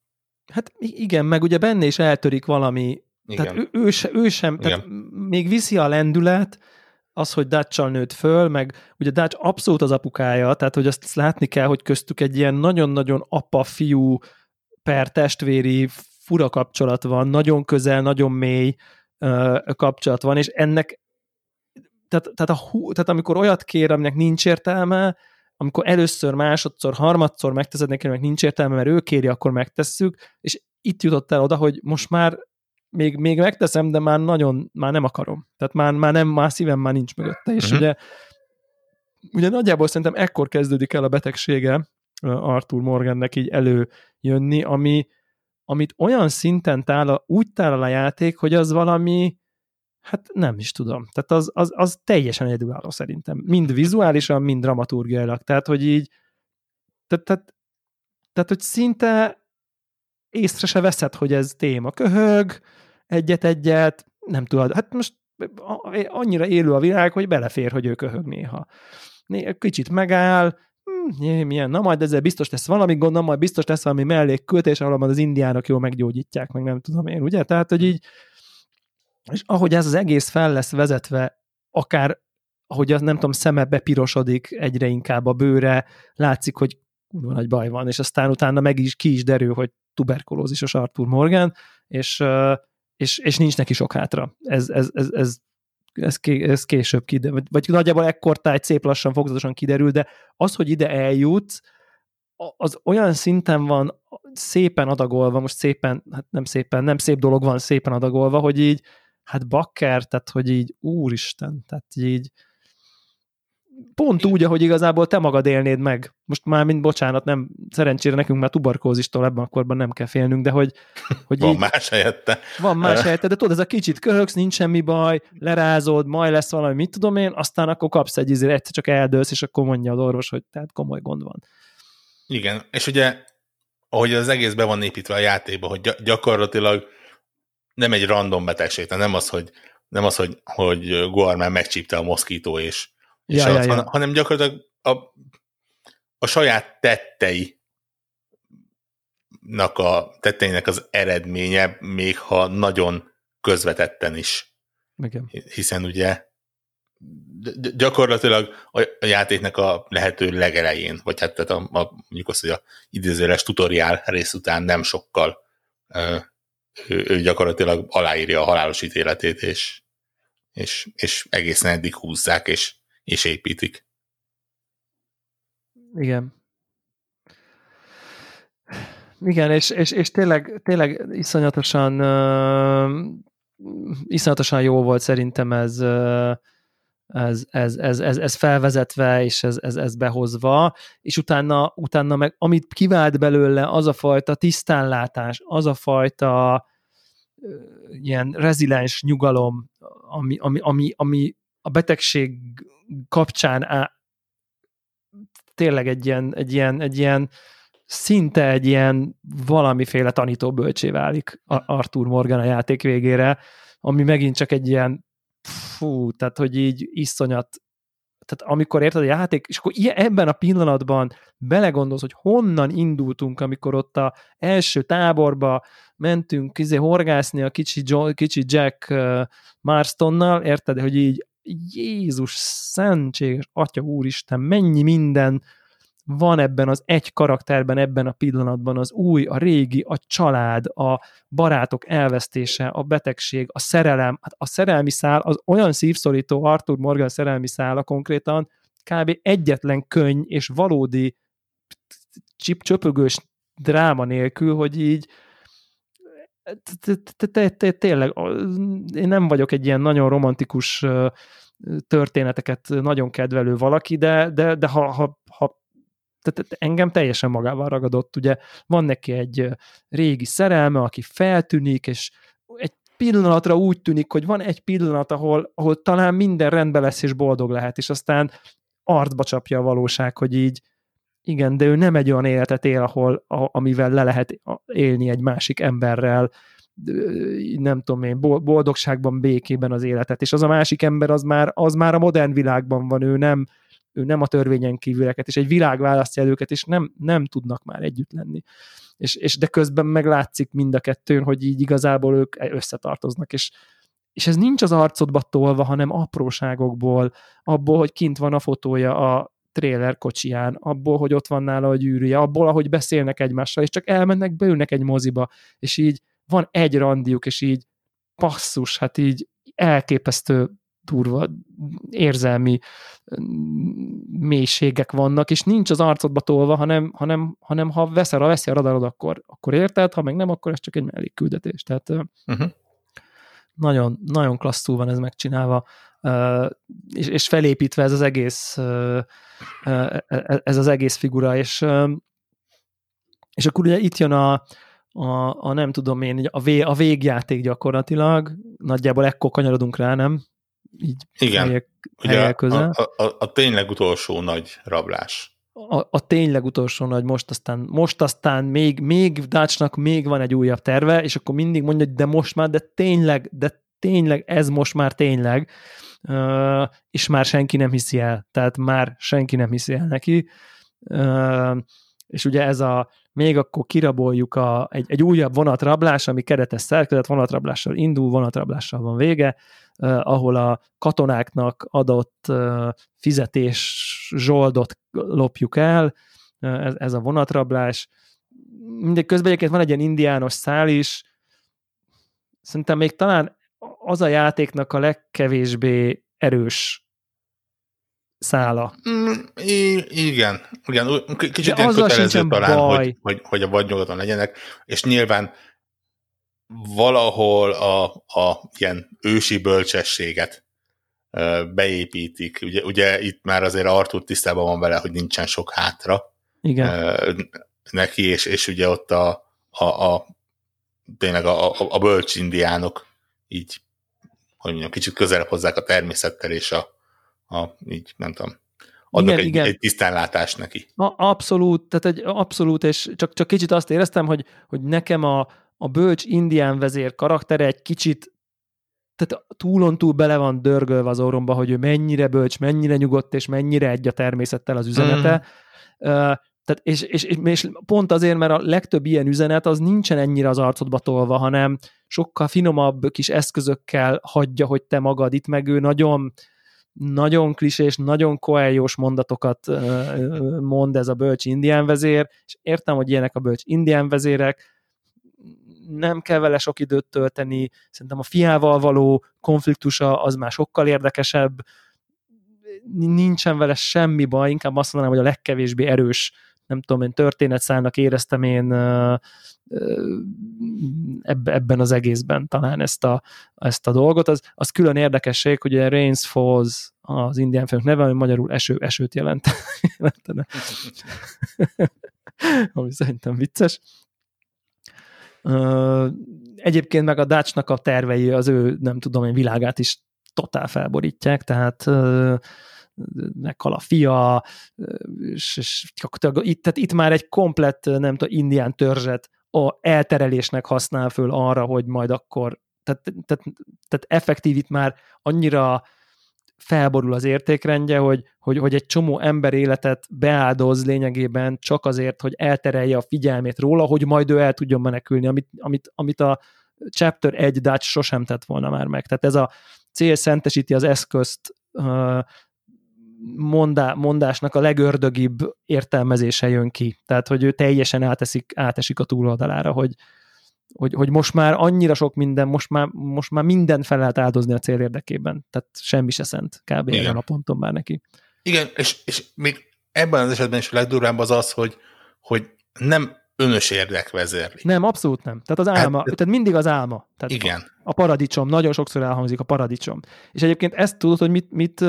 Hát igen, meg ugye benne is eltörik valami, igen. tehát ő, ő, se, ő sem, igen. tehát még viszi a lendület, az, hogy dutch nőtt föl, meg ugye Dutch abszolút az apukája, tehát hogy azt látni kell, hogy köztük egy ilyen nagyon-nagyon apa-fiú per testvéri fura kapcsolat van, nagyon közel, nagyon mély uh, kapcsolat van, és ennek tehát, tehát, a, tehát amikor olyat kér, aminek nincs értelme, amikor először, másodszor, harmadszor megteszed neki, meg nincs értelme, mert ő kéri, akkor megtesszük, és itt jutott el oda, hogy most már még, még megteszem, de már nagyon, már nem akarom. Tehát már, már nem, már szívem már nincs mögötte. És uh-huh. ugye, ugye nagyjából szerintem ekkor kezdődik el a betegsége Arthur Morgannek így előjönni, ami, amit olyan szinten tál, úgy tál a játék, hogy az valami, hát nem is tudom. Tehát az, az, az teljesen egyedülálló szerintem. Mind vizuálisan, mind dramaturgiailag. Tehát, hogy így tehát, tehát, tehát hogy szinte észre se veszed, hogy ez téma. Köhög, egyet-egyet, nem tudod. Hát most annyira élő a világ, hogy belefér, hogy ő köhög néha. Kicsit megáll, hm, milyen, na majd ezzel biztos lesz valami gond, na majd biztos lesz valami mellékköltés, ahol az indiánok jól meggyógyítják, meg nem tudom én, ugye? Tehát, hogy így, és ahogy ez az egész fel lesz vezetve, akár ahogy az nem tudom, szeme bepirosodik egyre inkább a bőre, látszik, hogy kurva nagy baj van, és aztán utána meg is ki is derül, hogy tuberkulózisos Arthur Morgan, és, és, és nincs neki sok hátra. Ez, ez, ez, ez, ez, ez később kiderül, vagy nagyjából ekkortájt szép lassan, fokozatosan kiderül, de az, hogy ide eljutsz, az olyan szinten van szépen adagolva, most szépen, hát nem szépen, nem szép dolog van szépen adagolva, hogy így, hát bakker, tehát hogy így, úristen, tehát így, pont úgy, ahogy igazából te magad élnéd meg. Most már, mint bocsánat, nem, szerencsére nekünk már tuberkózistól ebben a korban nem kell félnünk, de hogy... hogy van így, más helyette. Van más helyette, de tudod, ez a kicsit köhögsz, nincs semmi baj, lerázod, majd lesz valami, mit tudom én, aztán akkor kapsz egy izére, egyszer csak eldőlsz, és akkor mondja az orvos, hogy tehát komoly gond van. Igen, és ugye, ahogy az egész be van építve a játékba, hogy gyakorlatilag nem egy random betegség, nem az, hogy nem az, hogy, hogy Guarmán megcsípte a moszkító, és ja, ja, ja. hanem gyakorlatilag a, a saját tettei a tetteinek az eredménye, még ha nagyon közvetetten is. Igen. Hiszen ugye gyakorlatilag a játéknak a lehető legelején, vagy hát tehát a, a, mondjuk azt, hogy a idézőles tutoriál rész után nem sokkal ő, ő gyakorlatilag aláírja a halálos ítéletét, és, és, és egészen eddig húzzák, és és építik. Igen. Igen, és, és, és tényleg, tényleg iszonyatosan uh, iszonyatosan jó volt szerintem ez, uh, ez, ez, ez, ez, ez felvezetve, és ez, ez, ez behozva, és utána, utána meg, amit kivált belőle, az a fajta tisztánlátás, az a fajta ilyen rezilens nyugalom, ami, ami, ami, ami a betegség kapcsán á, tényleg egy ilyen, egy ilyen, egy ilyen szinte egy ilyen valamiféle tanító bölcsé válik Arthur Morgan a játék végére, ami megint csak egy ilyen fú, tehát hogy így iszonyat tehát amikor érted a játék, és akkor ebben a pillanatban belegondolsz, hogy honnan indultunk, amikor ott a első táborba mentünk izé, horgászni a kicsi, John, kicsi Jack Marstonnal, érted, hogy így Jézus szentséges Atya Úristen, mennyi minden van ebben az egy karakterben, ebben a pillanatban az új, a régi, a család, a barátok elvesztése, a betegség, a szerelem. Hát a szerelmi szál az olyan szívszorító Arthur Morgan szerelmi szála konkrétan, kb. egyetlen könny és valódi csöpögős dráma nélkül, hogy így tényleg én nem vagyok egy ilyen nagyon romantikus történeteket nagyon kedvelő valaki, de, de, de ha, ha, ha tehát engem teljesen magával ragadott, ugye van neki egy régi szerelme, aki feltűnik, és egy pillanatra úgy tűnik, hogy van egy pillanat, ahol, ahol talán minden rendben lesz és boldog lehet, és aztán arcba csapja a valóság, hogy így igen, de ő nem egy olyan életet él, ahol, a, amivel le lehet élni egy másik emberrel, nem tudom én, boldogságban, békében az életet, és az a másik ember az már, az már a modern világban van, ő nem, ő nem a törvényen kívüleket, és egy világ választja el őket, és nem, nem tudnak már együtt lenni. És, és de közben meglátszik mind a kettőn, hogy így igazából ők összetartoznak, és, és ez nincs az arcodba tolva, hanem apróságokból, abból, hogy kint van a fotója a trailer kocsiján, abból, hogy ott van nála a gyűrűje, abból, ahogy beszélnek egymással, és csak elmennek, beülnek egy moziba, és így van egy randiuk, és így passzus, hát így elképesztő durva érzelmi mélységek vannak, és nincs az arcodba tolva, hanem, hanem, hanem ha veszel, a veszi a radarod, akkor, akkor érted, ha meg nem, akkor ez csak egy mellékküldetés. Tehát uh-huh. nagyon, nagyon klasszul van ez megcsinálva, és, és felépítve ez az egész ez az egész figura, és és akkor ugye itt jön a, a, a nem tudom én, a, vé, a végjáték gyakorlatilag, nagyjából ekkor kanyarodunk rá, nem? Így Igen, helyek, ugye helyek közel. A, a, a tényleg utolsó nagy rablás. A, a tényleg utolsó nagy, most aztán, most aztán még, még Dutchnak még van egy újabb terve, és akkor mindig mondja, hogy de most már, de tényleg, de tényleg, ez most már tényleg, uh, és már senki nem hiszi el, tehát már senki nem hiszi el neki, uh, és ugye ez a, még akkor kiraboljuk a, egy, egy újabb vonatrablás, ami keretes szerkezet, vonatrablással indul, vonatrablással van vége, ahol a katonáknak adott fizetés zsoldot lopjuk el, ez, ez a vonatrablás. Mindegy, közben egyébként van egy ilyen indiános szál is, szerintem még talán az a játéknak a legkevésbé erős szála. Mm, igen, igen, kicsit De ilyen kötelező talán, hogy, hogy, hogy a vadnyugaton legyenek, és nyilván valahol a, a ilyen ősi bölcsességet beépítik. Ugye, ugye itt már azért Artur tisztában van vele, hogy nincsen sok hátra Igen. neki, és, és ugye ott a, a, a tényleg a, a, a bölcs indiánok így, hogy mondjam, kicsit közelebb hozzák a természettel és a, a, így nem tudom, adnak igen, egy, igen. egy tisztánlátást neki. A, abszolút, tehát egy abszolút, és csak, csak kicsit azt éreztem, hogy, hogy nekem a, a bölcs indián vezér karaktere egy kicsit tehát túlon túl bele van dörgölve az orromba, hogy ő mennyire bölcs, mennyire nyugodt, és mennyire egy a természettel az üzenete. Mm. Uh, tehát és, és, és pont azért, mert a legtöbb ilyen üzenet az nincsen ennyire az arcodba tolva, hanem sokkal finomabb kis eszközökkel hagyja, hogy te magad itt meg ő nagyon nagyon klisés, nagyon koeljós mondatokat mond ez a bölcs indián vezér, és értem, hogy ilyenek a bölcs indián vezérek, nem kell vele sok időt tölteni, szerintem a fiával való konfliktusa az már sokkal érdekesebb, nincsen vele semmi baj, inkább azt mondanám, hogy a legkevésbé erős nem tudom én, történetszálnak éreztem én ebben az egészben talán ezt a, ezt a dolgot. Az, az külön érdekesség, hogy a Rains Falls az indián filmnek neve, ami magyarul eső, esőt jelent. *laughs* jelentene. *laughs* ami szerintem vicces. Egyébként meg a Dutchnak a tervei az ő, nem tudom én, világát is totál felborítják, tehát meghal a fia, és, és itt, tehát itt már egy komplett, nem tudom, indián törzset a elterelésnek használ föl arra, hogy majd akkor, tehát, tehát, tehát effektív itt már annyira felborul az értékrendje, hogy, hogy, hogy egy csomó ember életet beáldoz lényegében csak azért, hogy elterelje a figyelmét róla, hogy majd ő el tudjon menekülni, amit, amit, amit a Chapter 1 Dutch sosem tett volna már meg. Tehát ez a cél szentesíti az eszközt, mondá, mondásnak a legördögibb értelmezése jön ki. Tehát, hogy ő teljesen átesik, átesik a túloldalára, hogy, hogy, hogy most már annyira sok minden, most már, most már minden fel lehet áldozni a cél érdekében. Tehát semmi se szent kb. Igen. a ponton már neki. Igen, és, és még ebben az esetben is a legdurvább az az, hogy, hogy nem önös érdek vezérli. Nem, abszolút nem. Tehát az álma, hát, tehát mindig az álma. Tehát igen. A, a paradicsom, nagyon sokszor elhangzik a paradicsom. És egyébként ezt tudod, hogy mit, mit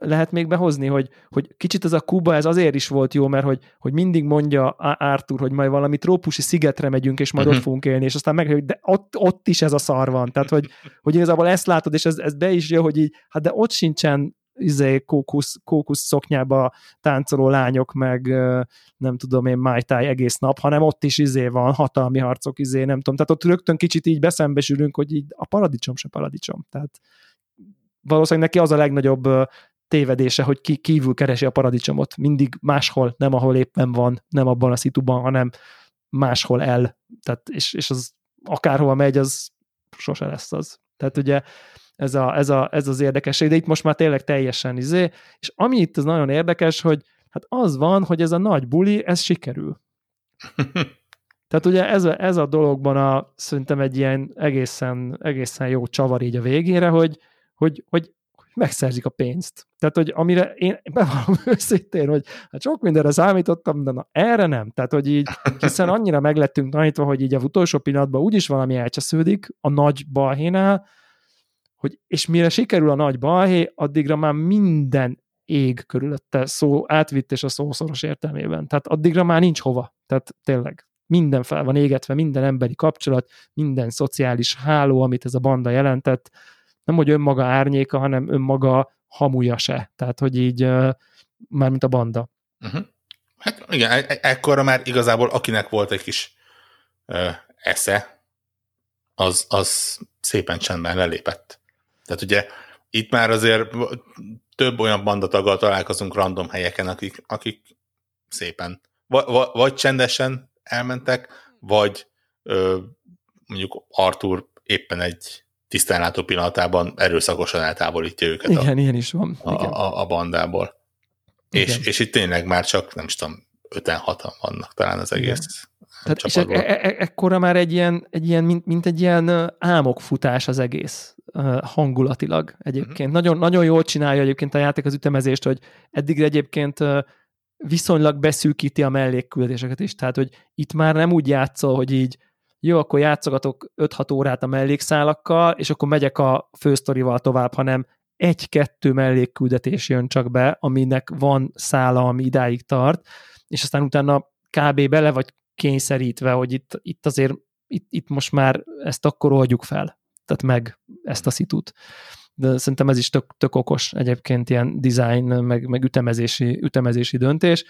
lehet még behozni, hogy, hogy kicsit ez a Kuba, ez azért is volt jó, mert hogy, hogy mindig mondja Arthur, hogy majd valami trópusi szigetre megyünk, és majd uh-huh. ott fogunk élni, és aztán meg, hogy de ott, ott is ez a szar van. Tehát, hogy, hogy igazából ezt látod, és ez, ez be is jön, hogy így, hát de ott sincsen izé, kókusz, kókusz szoknyába táncoló lányok, meg nem tudom én, Tai egész nap, hanem ott is izé van, hatalmi harcok izé, nem tudom. Tehát ott rögtön kicsit így beszembesülünk, hogy így a paradicsom se paradicsom. Tehát valószínűleg neki az a legnagyobb tévedése, hogy ki kívül keresi a paradicsomot. Mindig máshol, nem ahol éppen van, nem abban a szituban, hanem máshol el. Tehát, és, és az akárhova megy, az sose lesz az. Tehát ugye ez, a, ez, a, ez az érdekesség, de itt most már tényleg teljesen izé, és ami itt az nagyon érdekes, hogy hát az van, hogy ez a nagy buli, ez sikerül. *laughs* Tehát ugye ez a, ez a dologban a, szerintem egy ilyen egészen, egészen jó csavar így a végére, hogy, hogy, hogy megszerzik a pénzt. Tehát, hogy amire én bevallom *laughs* őszintén, hogy hát sok mindenre számítottam, de na, erre nem. Tehát, hogy így, hiszen annyira meglettünk tanítva, hogy így a utolsó pillanatban úgyis valami elcsesződik a nagy balhénál, hogy és mire sikerül a nagy balhé, addigra már minden ég körülötte szó átvitt és a szószoros értelmében. Tehát addigra már nincs hova. Tehát tényleg minden fel van égetve, minden emberi kapcsolat, minden szociális háló, amit ez a banda jelentett, nem hogy önmaga árnyéka, hanem önmaga hamuja se. Tehát, hogy így már mint a banda. Uh-huh. Hát igen, e- e- ekkora már igazából akinek volt egy kis ö, esze, az, az szépen csendben lelépett. Tehát ugye itt már azért több olyan bandataggal találkozunk random helyeken, akik, akik szépen vagy, vagy csendesen elmentek, vagy ö, mondjuk Arthur éppen egy tisztánlátó pillanatában erőszakosan eltávolítja őket Igen, a, ilyen is van. A, Igen. a, a bandából. És, és itt tényleg már csak, nem is tudom, 5-6-an vannak talán az egész Igen. Tehát és e- e- e- ekkora már egy ilyen, egy ilyen mint, mint egy ilyen álmokfutás az egész hangulatilag egyébként. Uh-huh. Nagyon, nagyon jól csinálja egyébként a játék az ütemezést, hogy eddig egyébként viszonylag beszűkíti a mellékküldetéseket is. Tehát, hogy itt már nem úgy játszol, hogy így jó, akkor játszogatok 5-6 órát a mellékszálakkal, és akkor megyek a fősztorival tovább, hanem egy-kettő mellékküldetés jön csak be, aminek van szála, ami idáig tart, és aztán utána kb. bele vagy kényszerítve, hogy itt, itt azért itt, itt most már ezt akkor oldjuk fel, tehát meg ezt a szitut. De szerintem ez is tök, tök okos egyébként ilyen design, meg, meg ütemezési, ütemezési döntés.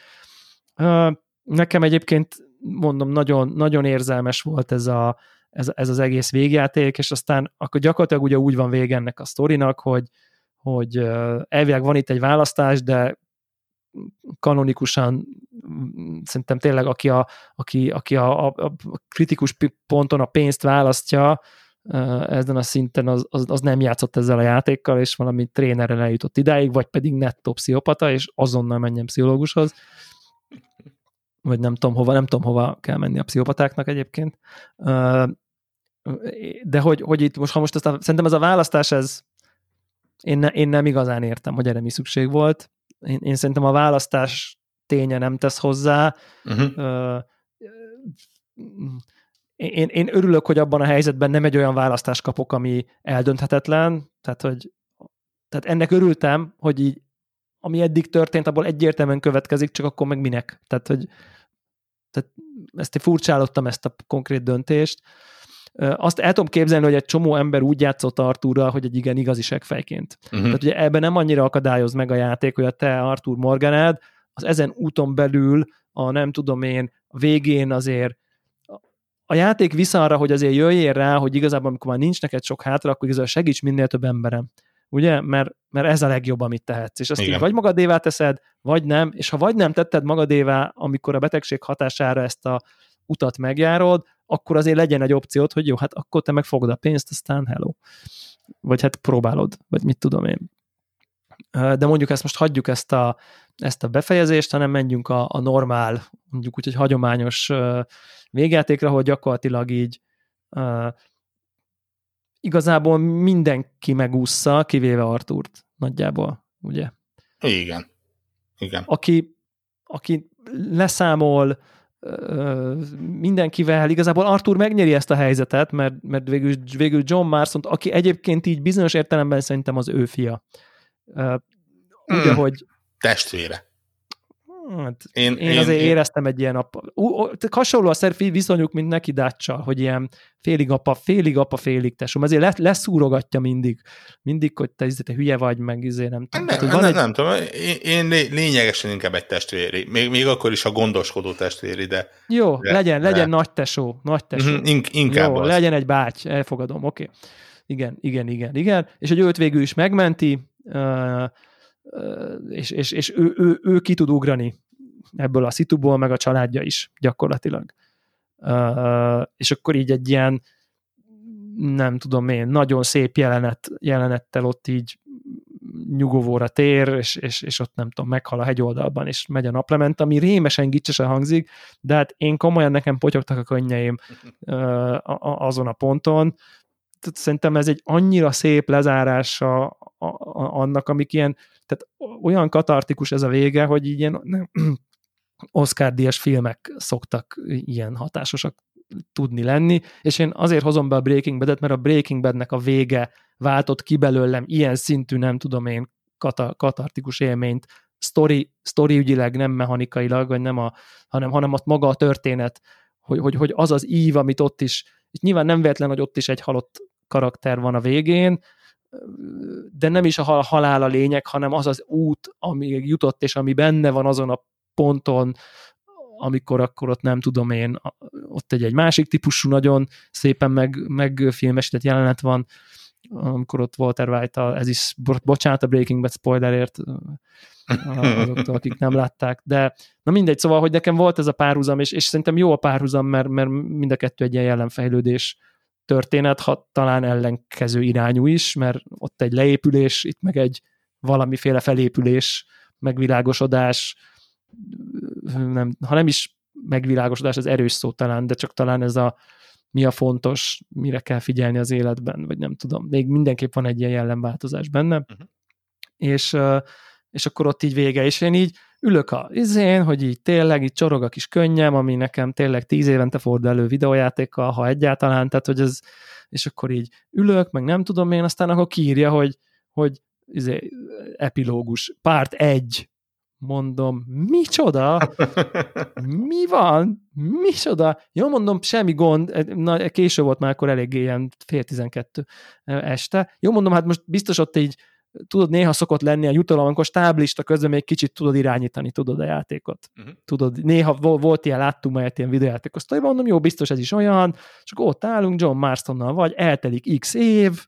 Nekem egyébként mondom, nagyon, nagyon érzelmes volt ez, a, ez, ez az egész végjáték, és aztán akkor gyakorlatilag ugye úgy van vége ennek a sztorinak, hogy, hogy elvileg van itt egy választás, de kanonikusan szerintem tényleg aki a, aki, aki a, a, a kritikus ponton a pénzt választja, ezen a szinten az, az, az nem játszott ezzel a játékkal, és valami trénerrel eljutott idáig, vagy pedig nettó pszichopata, és azonnal menjen pszichológushoz vagy nem tudom hova, nem tudom hova kell menni a pszichopatáknak egyébként. De hogy, hogy itt most, ha most ezt a, szerintem ez a választás, ez én, ne, én nem igazán értem, hogy erre mi szükség volt. Én, én szerintem a választás ténye nem tesz hozzá. Uh-huh. Én, én örülök, hogy abban a helyzetben nem egy olyan választást kapok, ami eldönthetetlen, tehát hogy tehát ennek örültem, hogy így ami eddig történt, abból egyértelműen következik, csak akkor meg minek. Tehát, hogy tehát ezt furcsálottam, ezt a konkrét döntést. Azt el tudom képzelni, hogy egy csomó ember úgy játszott Artúrral, hogy egy igen igazi segfejként. Uh-huh. Tehát ugye ebben nem annyira akadályoz meg a játék, hogy a te Artúr Morganád, az ezen úton belül a nem tudom én, a végén azért a játék visz arra, hogy azért jöjjél rá, hogy igazából amikor már nincs neked sok hátra, akkor igazából segíts minél több emberem ugye? Mert, mert ez a legjobb, amit tehetsz. És azt így vagy magadévá teszed, vagy nem, és ha vagy nem tetted magadévá, amikor a betegség hatására ezt a utat megjárod, akkor azért legyen egy opciót, hogy jó, hát akkor te megfogod a pénzt, aztán hello. Vagy hát próbálod, vagy mit tudom én. De mondjuk ezt most hagyjuk ezt a, ezt a befejezést, hanem menjünk a, a normál, mondjuk úgy, hogy hagyományos végjátékra, hogy gyakorlatilag így igazából mindenki megúszza, kivéve Artúrt nagyjából, ugye? Igen. Igen. Aki, aki leszámol mindenkivel, igazából Arthur megnyeri ezt a helyzetet, mert, mert végül, végül John Marston, aki egyébként így bizonyos értelemben szerintem az ő fia. úgy, Hmm. ahogy Testvére. Hát, Én, én, én azért éreztem egy ilyen apa. Tehát hasonló a szerfi viszonyuk, mint neki Dáccsal, hogy ilyen félig apa, félig apa, félig tesóm. Azért le, leszúrogatja mindig. Mindig, hogy te, izé, te hülye vagy, meg izé, nem tudom. Nem, nem, van nem, egy, nem tudom, én, én lé- lényegesen inkább egy testvéri. Még, még akkor is a gondoskodó testvéri, de Jó, de- legyen, de- legyen nagy tesó, nagy tesó. Mhm, ink, inkább Jó, az. legyen egy báty, elfogadom, oké. Okay. Igen, igen, igen, igen. És hogy őt végül is megmenti, ö, és, és, és ő, ő, ő ki tud ugrani ebből a szituból, meg a családja is gyakorlatilag. És akkor így egy ilyen nem tudom én, nagyon szép jelenet, jelenettel ott így nyugovóra tér, és, és, és ott nem tudom, meghal a hegyoldalban, és megy a naplement, ami rémesen gicsesen hangzik, de hát én komolyan nekem potyogtak a könnyeim azon a ponton. Szerintem ez egy annyira szép lezárása annak, amik ilyen, tehát olyan katartikus ez a vége, hogy így ilyen nem, *clears throat* Oscar-díjas filmek szoktak ilyen hatásosak tudni lenni, és én azért hozom be a Breaking Bad-et, mert a Breaking Bad-nek a vége váltott ki belőlem ilyen szintű, nem tudom én, kata, katartikus élményt, story, story ügyileg, nem mechanikailag, vagy nem a, hanem, hanem ott maga a történet, hogy, hogy, hogy az az ív, amit ott is, és nyilván nem véletlen, hogy ott is egy halott karakter van a végén, de nem is a hal- halál a lényeg, hanem az az út, ami jutott, és ami benne van azon a ponton, amikor akkor ott nem tudom én, ott egy, egy másik típusú nagyon szépen meg, megfilmesített jelenet van, amikor ott Walter White, ez is, bo- bocsánat a Breaking Bad spoilerért azoktól, akik nem látták, de na mindegy, szóval, hogy nekem volt ez a párhuzam, és, és szerintem jó a párhuzam, mert, mert mind a kettő egy ilyen jelenfejlődés történet, ha talán ellenkező irányú is, mert ott egy leépülés, itt meg egy valamiféle felépülés, megvilágosodás, nem, ha nem is megvilágosodás, az erős szó talán, de csak talán ez a mi a fontos, mire kell figyelni az életben, vagy nem tudom. Még mindenképp van egy ilyen jellemváltozás benne. Uh-huh. És, és akkor ott így vége, és én így ülök a izén, hogy így tényleg így csorog a kis könnyem, ami nekem tényleg tíz évente fordul elő videójátékkal, ha egyáltalán, tehát hogy ez, és akkor így ülök, meg nem tudom én, aztán akkor kiírja, hogy, hogy izé, epilógus, párt egy, mondom, micsoda? *laughs* Mi van? Micsoda? Jó, mondom, semmi gond, na, késő volt már, akkor eléggé ilyen fél tizenkettő este. Jó, mondom, hát most biztos ott így, tudod, néha szokott lenni a jutalom, amikor stáblista közben még kicsit tudod irányítani, tudod a játékot. Mhm. Tudod, néha vo- volt ilyen, láttunk már ilyen videójátékos, szóval mondom, jó, biztos ez is olyan, akkor ott állunk John Marstonnal, vagy eltelik x év,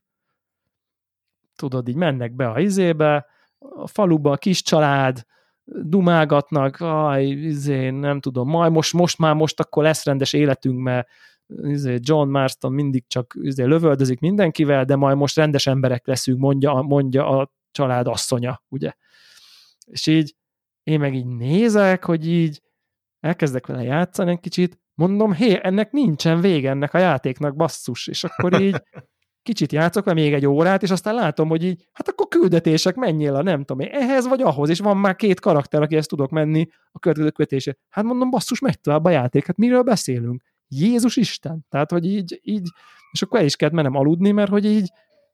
tudod, így mennek be a izébe, a faluba a kis család, dumálgatnak, aj, izé, nem tudom, majd most, most már most akkor lesz rendes életünk, mert John Marston mindig csak izé, lövöldözik mindenkivel, de majd most rendes emberek leszünk, mondja, mondja a család asszonya, ugye? És így én meg így nézek, hogy így elkezdek vele játszani egy kicsit, mondom, hé, ennek nincsen vége ennek a játéknak, basszus, és akkor így kicsit játszok vele még egy órát, és aztán látom, hogy így, hát akkor küldetések, menjél a nem tudom én, ehhez vagy ahhoz, és van már két karakter, akihez tudok menni a következő kötése. Hát mondom, basszus, megy tovább a játék, hát miről beszélünk? Jézus Isten! Tehát, hogy így, így, és akkor el is kellett mennem aludni, mert hogy így,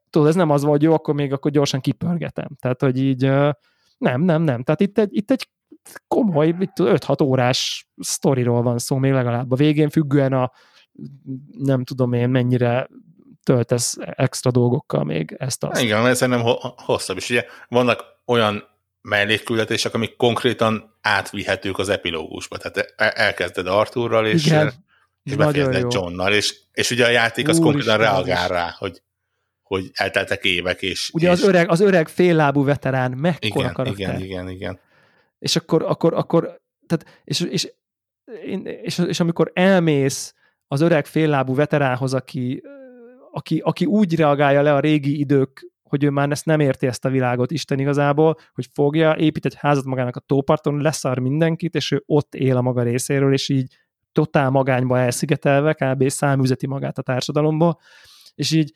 tudod, ez nem az volt, jó, akkor még akkor gyorsan kipörgetem. Tehát, hogy így, nem, nem, nem. Tehát itt egy, itt egy komoly, itt 5-6 órás sztoriról van szó, még legalább a végén függően a nem tudom én mennyire töltesz extra dolgokkal még ezt azt. Igen, mert szerintem ho- hosszabb is. Ugye vannak olyan mellékküldetések, amik konkrétan átvihetők az epilógusba. Tehát el- elkezded Arthurral, és, Igen, és jó. Johnnal, és, és ugye a játék az Úristen, konkrétan az reagál rá, hogy, hogy elteltek évek, és... Ugye és, az öreg, az öreg féllábú veterán mekkora igen, karakter. igen, igen, igen. és akkor, akkor, akkor tehát, és, és, és, és, amikor elmész az öreg féllábú veteránhoz, aki, aki, aki úgy reagálja le a régi idők, hogy ő már ezt nem érti ezt a világot Isten igazából, hogy fogja, épít egy házat magának a tóparton, leszar mindenkit, és ő ott él a maga részéről, és így totál magányba elszigetelve, kb. száműzeti magát a társadalomba, és így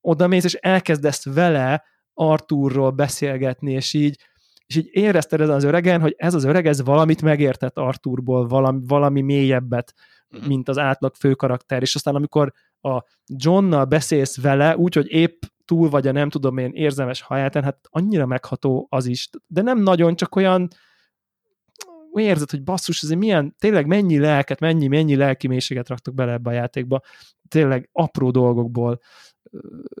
odamész, és elkezdesz vele Artúrról beszélgetni, és így, és így érezted ezen az öregen, hogy ez az öreg, ez valamit megértett Artúrból, valami, valami mélyebbet, Mhm. mint az átlag főkarakter, és aztán amikor a Johnnal beszélsz vele, úgy, hogy épp túl vagy a nem tudom én érzelmes hajátán, hát annyira megható az is, de nem nagyon, csak olyan úgy érzed, hogy basszus, ez milyen, tényleg mennyi lelket, mennyi, mennyi lelki mélységet raktak bele ebbe a játékba, tényleg apró dolgokból,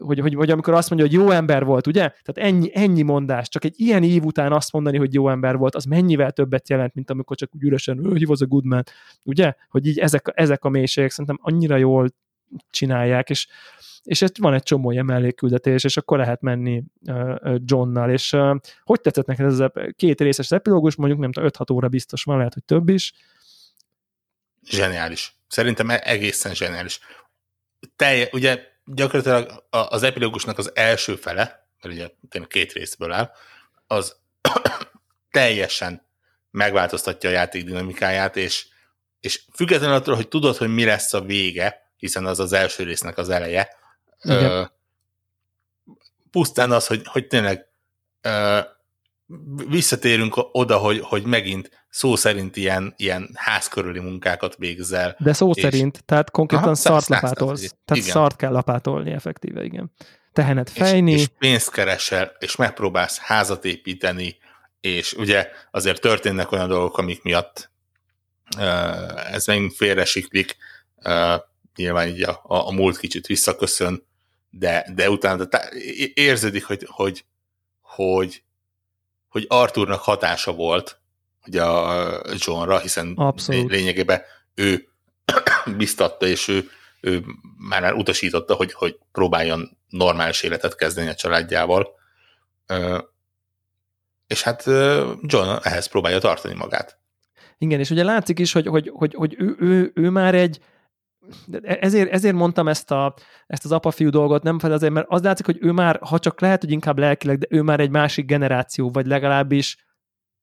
hogy, hogy, hogy amikor azt mondja, hogy jó ember volt, ugye? Tehát ennyi, ennyi mondás, csak egy ilyen év után azt mondani, hogy jó ember volt, az mennyivel többet jelent, mint amikor csak úgy üresen, he was a good man, ugye? Hogy így ezek, ezek a mélységek szerintem annyira jól csinálják, és, és ez van egy csomó ilyen mellékküldetés, és akkor lehet menni Johnnal, és hogy tetszett neked ez a két részes epilógus, mondjuk nem tudom, 5-6 óra biztos van, lehet, hogy több is. Zseniális. Szerintem e- egészen zseniális. Telje, ugye gyakorlatilag az epilógusnak az első fele, mert ugye két részből áll, az *coughs* teljesen megváltoztatja a játék dinamikáját, és, és függetlenül attól, hogy tudod, hogy mi lesz a vége, hiszen az az első résznek az eleje, ö, pusztán az, hogy, hogy tényleg ö, visszatérünk oda, hogy, hogy megint szó szerint ilyen, ilyen házkörüli munkákat végzel. De szó és... szerint, tehát konkrétan Aha, szart lapátolsz. Tehát igen. szart kell lapátolni effektíve, igen. Tehenet fejni. És, és pénzt keresel, és megpróbálsz házat építeni, és ugye azért történnek olyan dolgok, amik miatt ez megint félresiklik, nyilván így a, a, a múlt kicsit visszaköszön, de, de utána tá- érződik, hogy, hogy, hogy hogy Arthurnak hatása volt ugye a Johnra, hiszen Abszolút. lényegében ő *coughs* biztatta, és ő, ő már, már utasította, hogy, hogy próbáljon normális életet kezdeni a családjával. És hát John ehhez próbálja tartani magát. Igen, és ugye látszik is, hogy, hogy, hogy, hogy ő, ő, ő már egy, ezért, ezért mondtam ezt, a, ezt az apa-fiú dolgot, nem fel azért, mert az látszik, hogy ő már, ha csak lehet, hogy inkább lelkileg, de ő már egy másik generáció, vagy legalábbis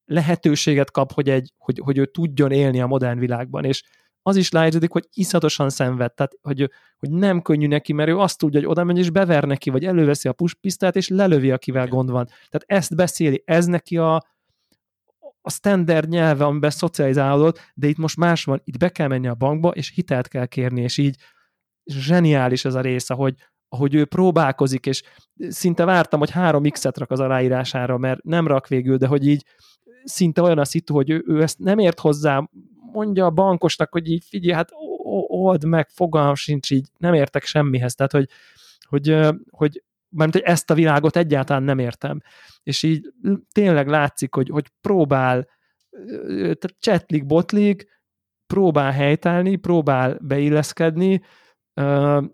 lehetőséget kap, hogy, egy, hogy, hogy ő tudjon élni a modern világban, és az is látszódik, hogy iszatosan szenved, tehát hogy, hogy nem könnyű neki, mert ő azt tudja, hogy oda megy és bever neki, vagy előveszi a puspisztát, és lelövi, akivel gond van. Tehát ezt beszéli, ez neki a, a standard nyelve, amiben szocializálódott, de itt most más van, itt be kell menni a bankba, és hitelt kell kérni, és így zseniális ez a rész, ahogy, ahogy ő próbálkozik, és szinte vártam, hogy három X-et rak az aláírására, mert nem rak végül, de hogy így szinte olyan a szitu, hogy ő, ő ezt nem ért hozzá, mondja a bankosnak, hogy így figyelj, hát old meg, fogalm sincs így, nem értek semmihez, tehát hogy, hogy, hogy mert hogy ezt a világot egyáltalán nem értem. És így tényleg látszik, hogy, hogy próbál, csetlik, botlik, próbál helytállni, próbál beilleszkedni,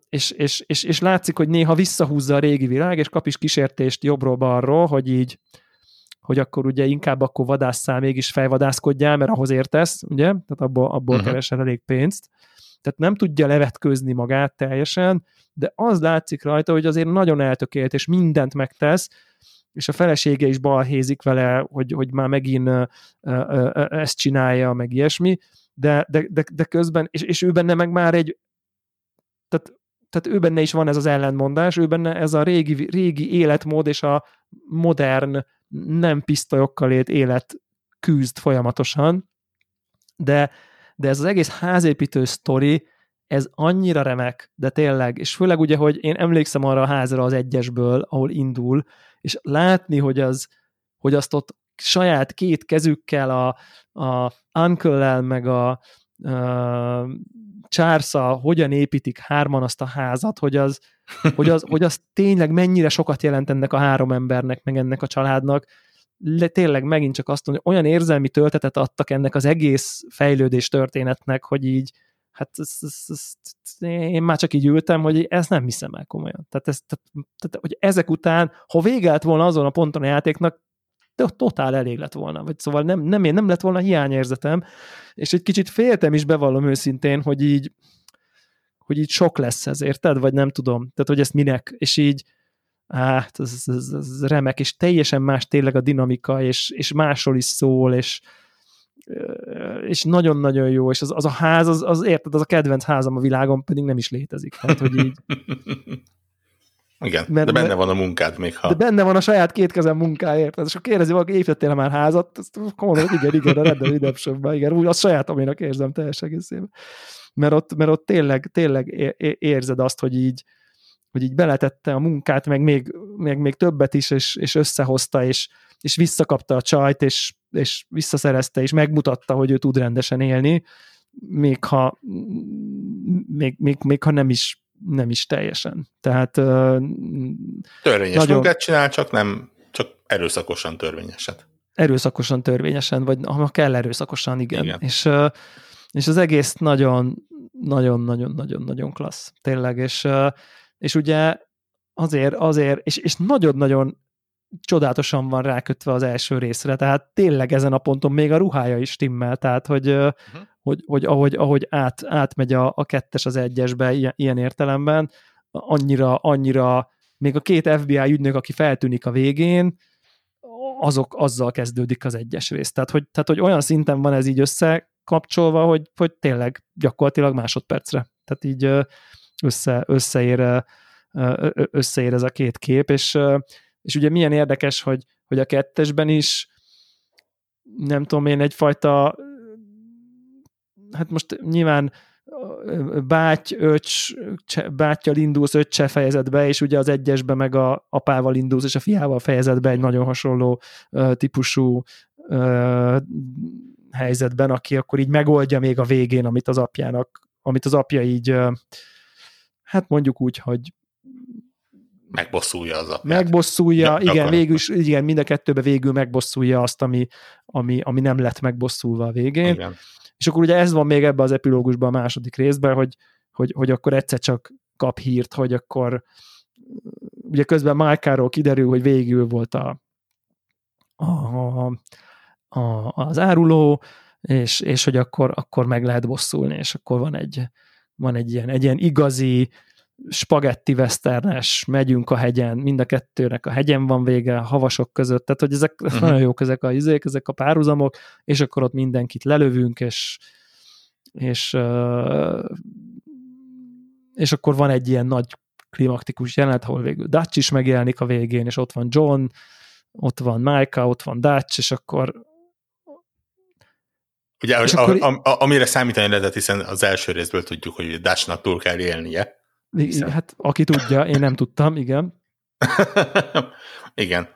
és, és, és, és látszik, hogy néha visszahúzza a régi világ, és kap is kísértést jobbról-balról, hogy így, hogy akkor ugye inkább akkor vadásszál, mégis fejvadászkodjál, mert ahhoz értesz, ugye? Tehát abból, abból uh-huh. keresel elég pénzt. Tehát nem tudja levetkőzni magát teljesen, de az látszik rajta, hogy azért nagyon eltökélt, és mindent megtesz, és a felesége is balhézik vele, hogy, hogy már megint ezt csinálja, meg ilyesmi, de, de, de, de közben, és, és ő benne meg már egy, tehát, tehát ő benne is van ez az ellentmondás, ő benne ez a régi, régi életmód és a modern, nem pisztolyokkal élt élet küzd folyamatosan, de, de ez az egész házépítő sztori, ez annyira remek, de tényleg, és főleg ugye, hogy én emlékszem arra a házra az egyesből, ahol indul, és látni, hogy, az, hogy azt ott saját két kezükkel a, a uncle meg a, a Csársa hogyan építik hárman azt a házat, hogy az, hogy, az, hogy az *laughs* tényleg mennyire sokat jelent ennek a három embernek, meg ennek a családnak, le, tényleg megint csak azt mondja, olyan érzelmi töltetet adtak ennek az egész fejlődés történetnek, hogy így, hát ez, ez, ez, én már csak így ültem, hogy ezt nem hiszem el komolyan. Tehát, ez, tehát, tehát hogy ezek után, ha végelt volna azon a ponton a játéknak, de totál elég lett volna. Vagy szóval nem, nem, nem lett volna hiányérzetem, és egy kicsit féltem is, bevallom őszintén, hogy így, hogy így sok lesz ez, érted? Vagy nem tudom. Tehát, hogy ezt minek, és így, hát ez, ez, ez remek, és teljesen más tényleg a dinamika, és, és másról is szól, és, és nagyon-nagyon jó, és az, az a ház, az, az érted, az a kedvenc házam a világon pedig nem is létezik. Tehát, hogy így... *laughs* Igen, mert, de benne van a munkád még ha... De benne van a saját két kezem munkáért. És akkor kérdezi valaki, építettél már házat? Azt mondom, hogy igen, igen, a Red Dead igen, úgy azt sajátoménak érzem teljes egészében. Mert ott, mert ott tényleg, tényleg érzed azt, hogy így, hogy így beletette a munkát, meg még, meg még többet is, és, és összehozta, és, és visszakapta a csajt, és, és visszaszerezte, és megmutatta, hogy ő tud rendesen élni, még ha, még, még, még ha nem is nem is teljesen. Tehát Törvényes nagyon... munkát csinál, csak nem, csak erőszakosan törvényeset. Erőszakosan törvényesen, vagy ha kell erőszakosan, igen. igen. És, és az egész nagyon, nagyon, nagyon, nagyon, nagyon klassz, tényleg, és, és ugye azért, azért, és, és nagyon-nagyon csodálatosan van rákötve az első részre, tehát tényleg ezen a ponton még a ruhája is stimmel, tehát hogy, uh-huh. hogy, hogy ahogy, ahogy át, átmegy a, a kettes az egyesbe ilyen, ilyen értelemben, annyira, annyira még a két FBI ügynök, aki feltűnik a végén, azok azzal kezdődik az egyes rész. Tehát hogy, tehát, hogy olyan szinten van ez így összekapcsolva, hogy, hogy tényleg gyakorlatilag másodpercre. Tehát így össze, összeér, összeér ez a két kép, és, és ugye milyen érdekes, hogy, hogy a kettesben is nem tudom én, egyfajta hát most nyilván báty, öcs, bátyjal indulsz öccse fejezetbe, és ugye az egyesbe meg a apával indulsz, és a fiával fejezetbe egy nagyon hasonló típusú helyzetben, aki akkor így megoldja még a végén, amit az apjának, amit az apja így, uh, hát mondjuk úgy, hogy megbosszulja az apját. Megbosszulja, ja, igen, végül is, igen, mind a kettőbe végül megbosszulja azt, ami, ami, ami nem lett megbosszulva a végén. Igen. És akkor ugye ez van még ebbe az epilógusban a második részben, hogy, hogy, hogy akkor egyszer csak kap hírt, hogy akkor ugye közben Márkáról kiderül, hogy végül volt a, a, a, az áruló, és, és hogy akkor, akkor meg lehet bosszulni, és akkor van egy, van egy ilyen, egy ilyen igazi spagetti westernes, megyünk a hegyen, mind a kettőnek a hegyen van vége, havasok között, tehát hogy ezek uh-huh. nagyon jók ezek a izék, ezek a párhuzamok, és akkor ott mindenkit lelövünk, és és, és akkor van egy ilyen nagy klimaktikus jelenet, ahol végül Dutch is megjelenik a végén, és ott van John, ott van Micah, ott van Dutch, és akkor Ugye, és a, akkor... a, a, amire számítani lehetett, hiszen az első részből tudjuk, hogy Dutchnak túl kell élnie. Hiszen... Hát aki tudja, én nem tudtam, igen. *laughs* igen.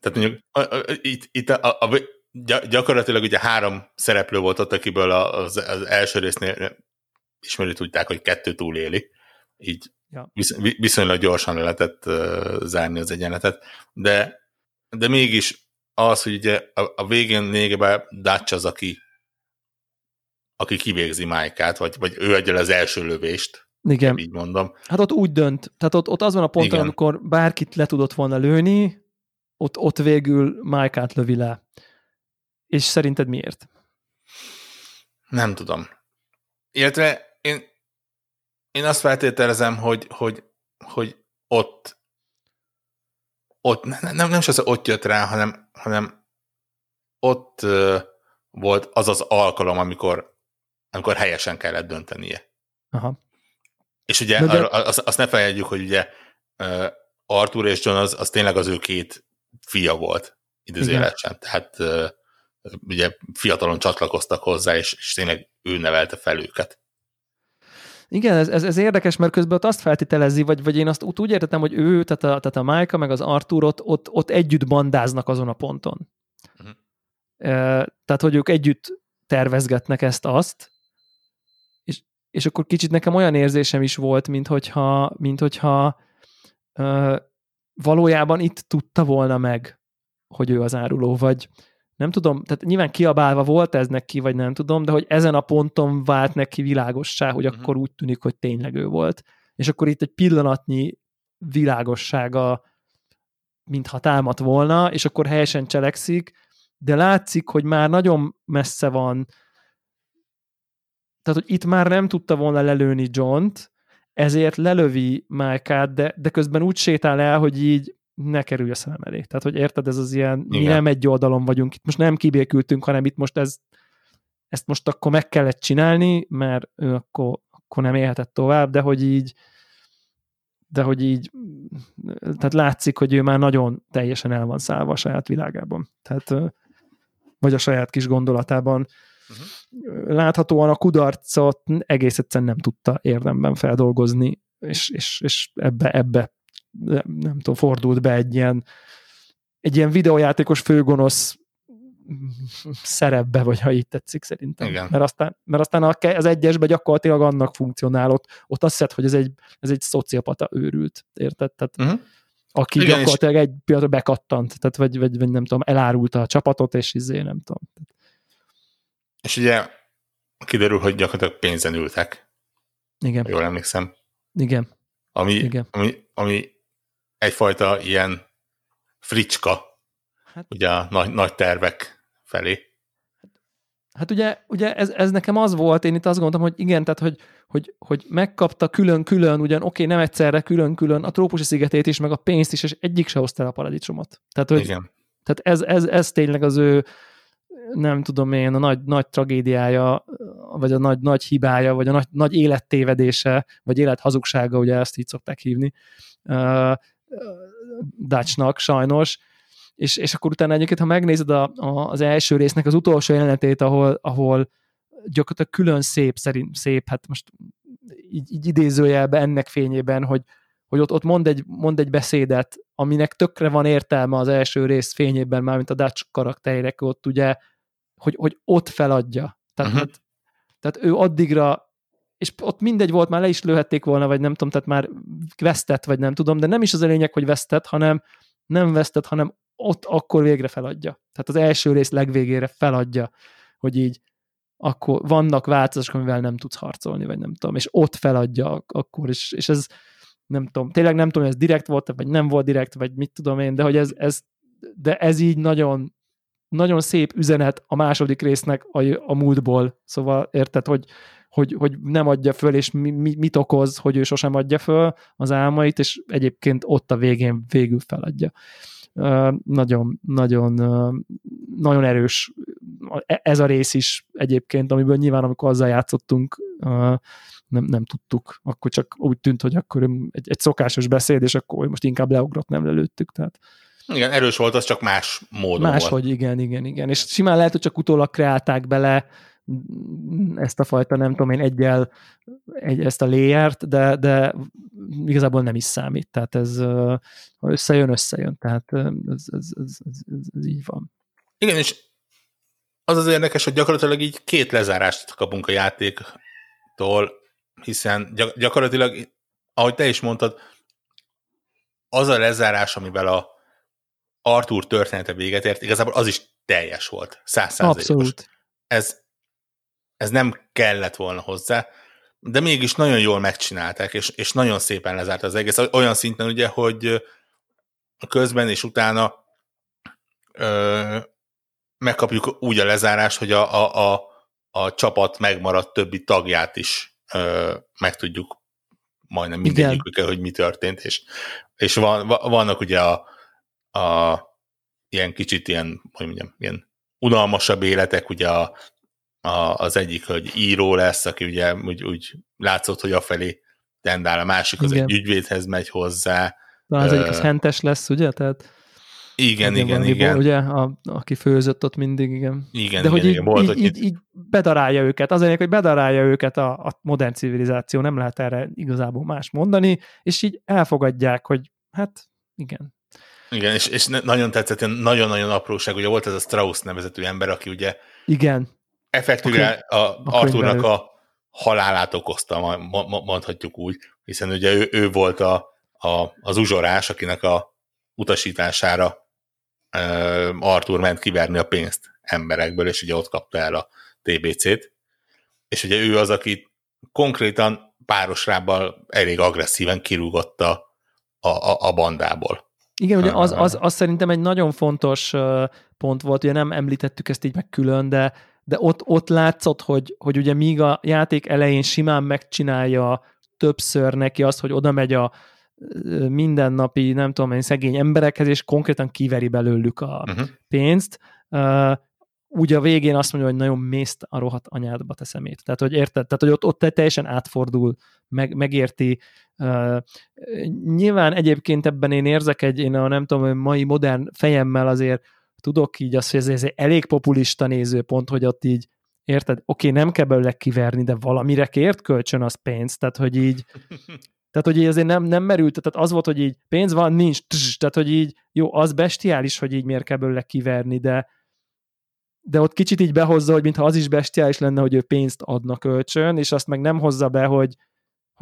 Tehát mondjuk a, a, itt, itt a, a, gyakorlatilag ugye három szereplő volt ott, akiből az, az első résznél ismerő tudták, hogy kettő túléli. Így ja. visz, viszonylag gyorsan lehetett uh, zárni az egyenletet. De, de mégis az, hogy ugye a, a végén lényegében Dutch az, aki, aki kivégzi Májkát, vagy, vagy ő adja az első lövést, igen. Így mondom. Hát ott úgy dönt. Tehát ott, ott az van a ponton, Igen. amikor bárkit le tudott volna lőni, ott, ott végül Májkát lövi le. És szerinted miért? Nem tudom. Illetve én, én azt feltételezem, hogy, hogy, hogy ott, ott nem, nem, nem is az, hogy ott jött rá, hanem, hanem ott uh, volt az az alkalom, amikor, amikor helyesen kellett döntenie. Aha. És ugye de... azt, azt ne felejtjük, hogy ugye Arthur és John az, az tényleg az ő két fia volt időzélesen. Tehát ugye fiatalon csatlakoztak hozzá, és, és tényleg ő nevelte fel őket. Igen, ez, ez, ez érdekes, mert közben ott azt feltételezi, vagy, vagy én azt úgy értettem, hogy ő, tehát a, tehát a Micah meg az Arthur ott, ott, ott együtt bandáznak azon a ponton. Uh-huh. Tehát, hogy ők együtt tervezgetnek ezt-azt, és, akkor kicsit nekem olyan érzésem is volt, mint hogyha, mint hogyha e, valójában itt tudta volna meg, hogy ő az áruló, vagy, nem tudom, tehát nyilván kiabálva volt ez neki, vagy nem tudom, de hogy ezen a ponton vált neki világossá, hogy uh-huh. akkor úgy tűnik, hogy tényleg ő volt. És akkor itt egy pillanatnyi világossága, mintha támadt volna, és akkor helyesen cselekszik, de látszik, hogy már nagyon messze van, tehát, hogy itt már nem tudta volna lelőni John-t, ezért lelövi Mike-át, de, de közben úgy sétál el, hogy így ne kerülj a szemem elé. Tehát, hogy érted, ez az ilyen, Igen. mi nem egy oldalon vagyunk, itt most nem kibékültünk, hanem itt most ez, ezt most akkor meg kellett csinálni, mert ő akkor, akkor nem élhetett tovább, de hogy így de hogy így, tehát látszik, hogy ő már nagyon teljesen el van szállva a saját világában. Tehát, vagy a saját kis gondolatában. Uh-huh. Láthatóan a kudarcot egész egyszerűen nem tudta érdemben feldolgozni és, és, és ebbe, ebbe nem tudom, fordult be egy ilyen, egy ilyen videójátékos főgonosz szerepbe, vagy ha így tetszik szerintem. Igen. Mert aztán, mert aztán az egyesben gyakorlatilag annak funkcionál ott, azt hiszed, hogy ez egy, ez egy szociopata őrült, érted? Tehát, Uh-huh. aki Igen, gyakorlatilag egy pillanatra bekattant, tehát vagy, vagy, vagy nem tudom, elárulta a csapatot, és izé, nem tudom. És ugye kiderül, hogy gyakorlatilag pénzen ültek, Igen, jól emlékszem. igen, Ami, Igen. ami, ami egyfajta ilyen fricska, Hát- ugye a nagy, nagy tervek felé. Hát ugye, ugye ez, ez nekem az volt, én itt azt gondoltam, hogy igen, tehát hogy, hogy, hogy megkapta külön-külön, ugyan oké, nem egyszerre külön-külön a trópusi szigetét is, meg a pénzt is, és egyik se hozta el a paradicsomot. Tehát, hogy, Igen. tehát ez, ez, ez tényleg az ő, nem tudom én, a nagy, nagy tragédiája, vagy a nagy, nagy hibája, vagy a nagy, nagy élettévedése, vagy élethazugsága, ugye ezt így szokták hívni, uh, Dutchnak sajnos, és, és akkor utána egyébként, ha megnézed a, a, az első résznek az utolsó jelenetét, ahol, ahol gyakorlatilag külön szép, szerint szép, hát most így, így idézőjelben ennek fényében, hogy, hogy ott, ott mond, egy, mond egy beszédet, aminek tökre van értelme az első rész fényében, mármint a Dutch karakterek ott ugye, hogy, hogy ott feladja. Tehát, uh-huh. tehát ő addigra és ott mindegy volt, már le is lőhették volna, vagy nem tudom, tehát már vesztett, vagy nem tudom, de nem is az a lényeg, hogy vesztett, hanem nem vesztett, hanem ott akkor végre feladja. Tehát az első rész legvégére feladja, hogy így akkor vannak változások, amivel nem tudsz harcolni, vagy nem tudom, és ott feladja ak- akkor is, és ez nem tudom, tényleg nem tudom, hogy ez direkt volt, vagy nem volt direkt, vagy mit tudom én, de hogy ez, ez de ez így nagyon nagyon szép üzenet a második résznek a, a múltból, szóval érted, hogy, hogy, hogy nem adja föl, és mi, mi, mit okoz, hogy ő sosem adja föl az álmait, és egyébként ott a végén végül feladja. Nagyon, nagyon, nagyon erős E- ez a rész is egyébként, amiből nyilván amikor azzal játszottunk, nem, nem tudtuk, akkor csak úgy tűnt, hogy akkor egy, egy szokásos beszéd, és akkor most inkább leugrott, nem lelőttük, tehát Igen, erős volt, az csak más módon Máshogy, volt. igen, igen, igen. És simán lehet, hogy csak utólag kreálták bele ezt a fajta, nem tudom én, egyel egy, ezt a layert, de, de igazából nem is számít. Tehát ez, ha összejön, összejön. Tehát ez, ez, ez, ez, ez, így van. Igen, és az az érdekes, hogy gyakorlatilag így két lezárást kapunk a játéktól, hiszen gyak- gyakorlatilag, ahogy te is mondtad, az a lezárás, amivel a Arthur története véget ért, igazából az is teljes volt, százszázalékos. Abszolút. Ez, ez nem kellett volna hozzá, de mégis nagyon jól megcsinálták, és, és nagyon szépen lezárt az egész. Olyan szinten ugye, hogy közben és utána ö, megkapjuk úgy a lezárást, hogy a, a, a, a csapat megmaradt többi tagját is ö, megtudjuk majdnem mindegyikükkel, hogy mi történt, és, és van, va- vannak ugye a, a ilyen kicsit ilyen, hogy mondjam, ilyen unalmasabb életek, ugye a, a, az egyik, hogy író lesz, aki ugye úgy, úgy látszott, hogy afelé tendál, a másik az Igen. egy ügyvédhez megy hozzá. Talán az Ö, egyik az hentes lesz, ugye? Tehát Igen, igen, valamiból, igen. Ugye, a, aki főzött ott mindig, igen. Igen, De hogy igen, így, igen. Volt, így, hogy így, így bedarálja őket. Az lényeg, hogy bedarálja őket a, a modern civilizáció, nem lehet erre igazából más mondani, és így elfogadják, hogy hát igen. Igen, és, és nagyon tetszett, nagyon-nagyon apróság, ugye volt ez a Strauss nevezetű ember, aki ugye Igen, effektíve a, a. Arthurnak a halálát okozta, mondhatjuk úgy, hiszen ugye ő, ő volt a, a, az uzsorás, akinek a utasítására uh, Arthur ment kiverni a pénzt emberekből, és ugye ott kapta el a TBC-t, és ugye ő az, aki konkrétan párosrábbal elég agresszíven kirúgotta a, a, a bandából. Igen, ugye az, az, az szerintem egy nagyon fontos pont volt, ugye nem említettük ezt így meg külön, de, de ott, ott látszott, hogy, hogy ugye míg a játék elején simán megcsinálja többször neki azt, hogy oda megy a mindennapi, nem tudom én, szegény emberekhez, és konkrétan kiveri belőlük a Uh-huh. pénzt, ö, úgy a végén azt mondja, hogy nagyon mészt a rohadt anyádba te szemét. Tehát, hogy érted? Tehát, hogy ott, ott teljesen átfordul, meg, megérti. Nyilván egyébként ebben én érzek egy, én a nem tudom, mai modern fejemmel azért tudok így azt, hogy ez, egy elég populista nézőpont, hogy ott így érted, oké, nem kell belőle kiverni, de valamire kért kölcsön az pénzt, tehát hogy így Tehát, hogy így azért nem, nem merült, tehát az volt, hogy így pénz van, nincs, tss, tehát, hogy így jó, az bestiális, hogy így miért kell belőle kiverni, de, de ott kicsit így behozza, hogy mintha az is bestiális lenne, hogy ő pénzt adna kölcsön, és azt meg nem hozza be, hogy,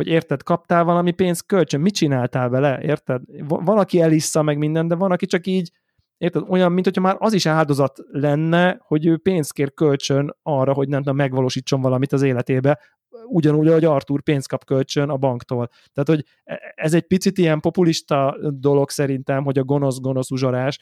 hogy érted, kaptál valami pénzt kölcsön, mit csináltál vele, érted? Van, aki elissza meg minden, de van, aki csak így, érted, olyan, mint hogyha már az is áldozat lenne, hogy ő pénzt kér kölcsön arra, hogy nem tudom, megvalósítson valamit az életébe, ugyanúgy, ahogy Artur pénzt kap kölcsön a banktól. Tehát, hogy e- ez egy picit ilyen populista dolog szerintem, hogy a gonosz-gonosz uzsorás.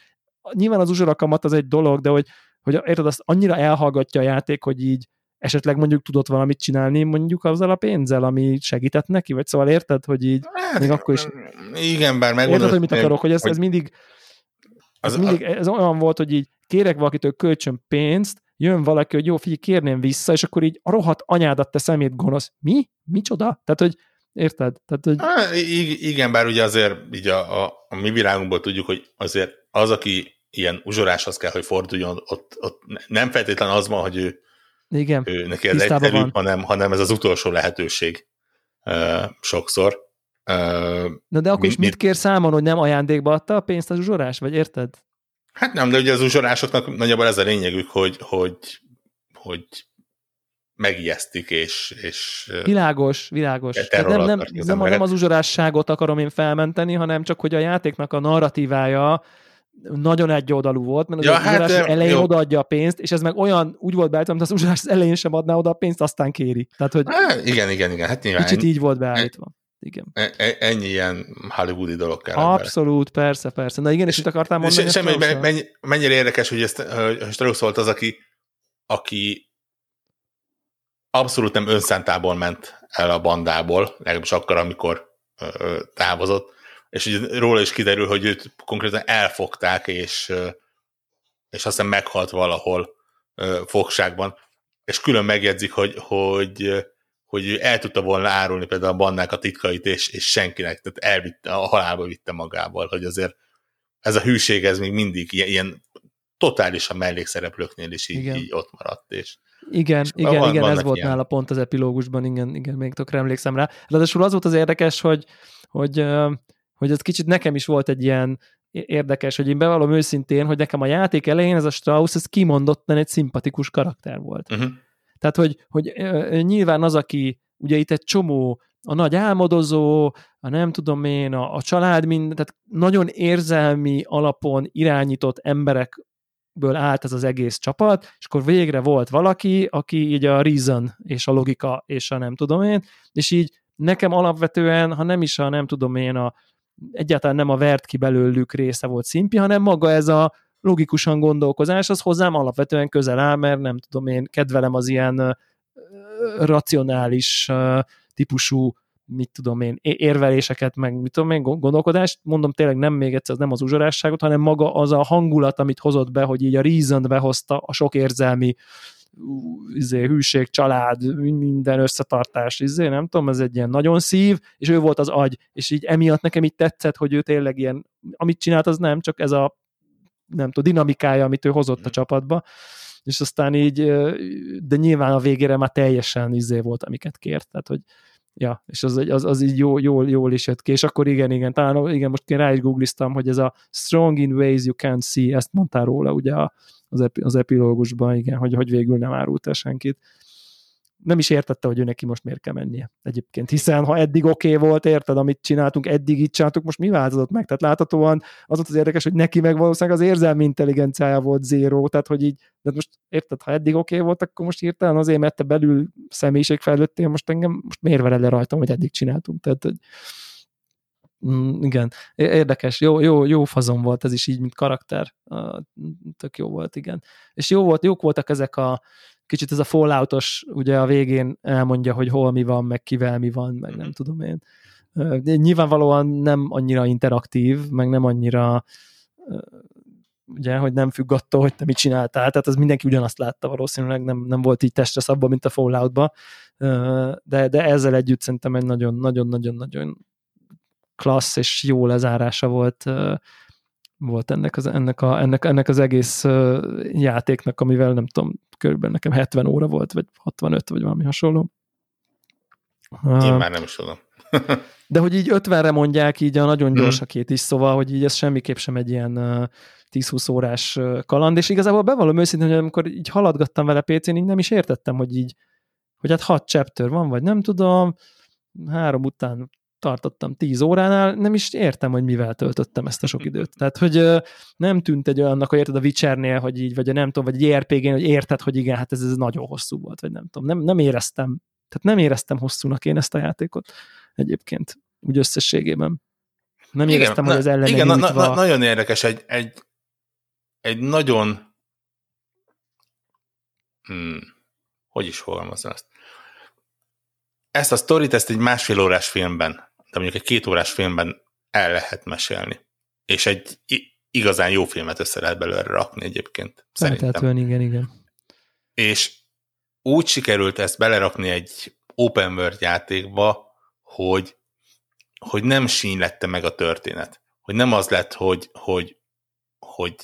Nyilván az uzsorakamat az egy dolog, de hogy, hogy érted, azt annyira elhallgatja a játék, hogy így esetleg mondjuk tudott valamit csinálni mondjuk azzal a pénzzel, ami segített neki, vagy szóval érted, hogy így Hát, még akkor is... Igen, bár meg Érted, hogy mit akarok, hogy ez, ez mindig ez, Az- mindig, ez olyan volt, hogy így kérek valakitől kölcsön pénzt, jön valaki, hogy jó, figyelj, kérném vissza, és akkor így a rohadt anyádat te szemét gonosz. Mi? Micsoda? Tehát, hogy érted? Tehát, hogy Á, i- igen, bár ugye azért így a, a, a mi világunkból tudjuk, hogy azért az, aki ilyen uzsoráshoz kell, hogy forduljon, ott, ott nem feltétlenül az van, hogy ő, igen, ő neki ez egyszerűbb, van. hanem, hanem ez az utolsó lehetőség uh, sokszor. Uh, Na de akkor is Mit- kér számon, hogy nem ajándékba adta a pénzt az uzsorás, vagy érted? hát nem, de ugye az uzsorásoknak nagyjából ez a lényegük, hogy, hogy, hogy megijesztik, és, és Világos, világos. Tehát nem, nem, nem, nem az uzsorásságot akarom én felmenteni, hanem csak, hogy a játéknak a narratívája nagyon egyoldalú volt, mert az Ja, ja, hát, elején jó. odaadja a pénzt, és ez meg olyan úgy volt beállítva, mint az uzsorás az elején sem adná oda a pénzt, aztán kéri. Tehát, hogy Á, igen, igen, igen, hát nyilván kicsit így volt beállítva. Igen. e- ennyi ilyen hollywoodi dolog kell. Abszolút, persze, persze. Na igen, és mit akartál mondani? Se, semmi, mennyi, mennyire érdekes, hogy ezt hogy Strauss volt az, aki, aki abszolút nem önszántából ment el a bandából, legalábbis akkor, amikor ö, távozott, és ugye róla is kiderül, hogy őt konkrétan elfogták, és, és aztán meghalt valahol fogságban, és külön megjegyzik, hogy, hogy, hogy ő el tudta volna árulni például a bandák a titkait, és, és senkinek, tehát elvitte, a halálba vitte magával, hogy azért ez a hűség, ez még mindig ilyen, ilyen totálisan mellékszereplőknél is így, Igen. így ott maradt, és Igen, És igen, van- igen, ez vannak volt ilyen. nála pont az epilógusban, igen, igen, még tökre emlékszem rá. Ráadásul az volt az érdekes, hogy, hogy, hogy ez kicsit nekem is volt egy ilyen érdekes, hogy én bevallom őszintén, hogy nekem a játék elején ez a Strauss, ez kimondottan egy szimpatikus karakter volt. uh-huh. Tehát, hogy, hogy nyilván az, aki ugye itt egy csomó a nagy álmodozó, a nem tudom én, a, a család, mind, tehát nagyon érzelmi alapon irányított emberekből állt ez az egész csapat, és akkor végre volt valaki, aki így a reason és a logika és a nem tudom én, és így nekem alapvetően, ha nem is a nem tudom én, a, egyáltalán nem a vert ki belőlük része volt szimpi, hanem maga ez a logikusan gondolkozás, az hozzám alapvetően közel áll, mert nem tudom én, kedvelem az ilyen racionális típusú mit tudom én, érveléseket, meg mit tudom én, gond- gondolkodást, mondom tényleg nem még egyszer, az nem az uzsorásságot, hanem maga az a hangulat, amit hozott be, hogy így a reason behozta a sok érzelmi izé, hűség, család, minden összetartás, izé, nem tudom, ez egy ilyen nagyon szív, és ő volt az agy, és így emiatt nekem így tetszett, hogy ő tényleg ilyen, amit csinált, az nem, csak ez a nem tudom, dinamikája, amit ő hozott a csapatba, és aztán így, de nyilván a végére már teljesen izé volt, amiket kért, tehát hogy ja, és az, az, az így jó, jól, jól is jött ki, és akkor igen, igen, talán igen, most én rá is googliztam, hogy ez a strong in ways you can't see, ezt mondtál róla ugye a, az, epi, az epilógusban, igen, hogy, hogy végül nem árult el senkit. Nem is értette, hogy ő neki most miért kell mennie egyébként, hiszen ha eddig oké okay volt, érted, amit csináltunk, eddig így csináltuk, most mi változott meg? Tehát láthatóan az volt az érdekes, hogy neki meg valószínűleg az érzelmi intelligenciája volt zéró, tehát hogy így, de most érted, ha eddig oké okay volt, akkor most hirtelen azért, mert te belül személyiségfejlődtél, most engem, most miért veled le rajtam, hogy eddig csináltunk, tehát hogy Mm, igen, érdekes, jó, jó, jó fazon volt ez is így, mint karakter. Tök jó volt, igen. És jó volt, jók voltak ezek a kicsit ez a falloutos, ugye a végén elmondja, hogy hol mi van, meg kivel mi van, meg nem tudom én. Nyilvánvalóan nem annyira interaktív, meg nem annyira ugye, hogy nem függ attól, hogy te mit csináltál, tehát az mindenki ugyanazt látta valószínűleg, nem, nem volt így testre szabva, mint a Falloutba, de, de ezzel együtt szerintem egy nagyon-nagyon-nagyon-nagyon klassz és jó lezárása volt volt ennek az, ennek, a, ennek, ennek az egész játéknak, amivel nem tudom, körülbelül nekem 70 óra volt, vagy 65, vagy valami hasonló. Én már nem is tudom. *laughs* de hogy így 50-re mondják így a nagyon Mhm. gyorsakét is, szóval, hogy így ez semmiképp sem egy ilyen ö, 10-20 órás kaland, és igazából bevallom őszintén, hogy amikor így haladgattam vele PC-n, így nem is értettem, hogy így, hogy hát hat chapter van, vagy nem tudom, három után tartottam 10 óránál, nem is értem, hogy mivel töltöttem ezt a sok időt. Tehát, hogy nem tűnt egy olyannak, hogy érted a Witchernél, hogy így, vagy a nem tudom, vagy egy RPG-n, hogy érted, hogy igen, hát ez, ez nagyon hosszú volt, vagy nem tudom. Nem, nem éreztem, tehát nem éreztem hosszúnak én ezt a játékot egyébként, úgy összességében. Nem éreztem, na, hogy az ellen Igen, na, na, nagyon érdekes, egy, egy, egy nagyon hmm, hogy is fogalmazom ezt? Ezt a sztorit, ezt egy másfél órás filmben, de mondjuk egy két órás filmben el lehet mesélni. És egy igazán jó filmet össze lehet belőle rakni egyébként. Szerintem. Igen, igen. És úgy sikerült ezt belerakni egy open world játékba, hogy, hogy nem sínlette meg a történet. Hogy nem az lett, hogy, hogy, hogy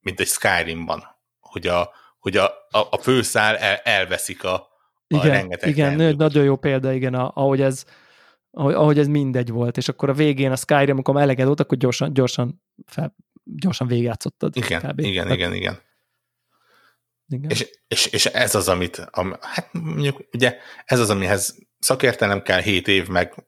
mint egy Skyrimban, hogy a, hogy a, a, a főszál el, elveszik a, a Igen, rengeteg igen teendőt. nagyon jó példa, igen, a- ahogy ez, ahogy, ahogy ez mindegy volt, és akkor a végén a Skyrim, amikor eleged volt, akkor gyorsan, gyorsan, fel, gyorsan végigjátszottad. Igen, kb. igen, Tehát- igen, igen. igen. És, és, és ez az, amit, am, hát mondjuk, ugye, ez az, amihez szakértelem kell 7 év, meg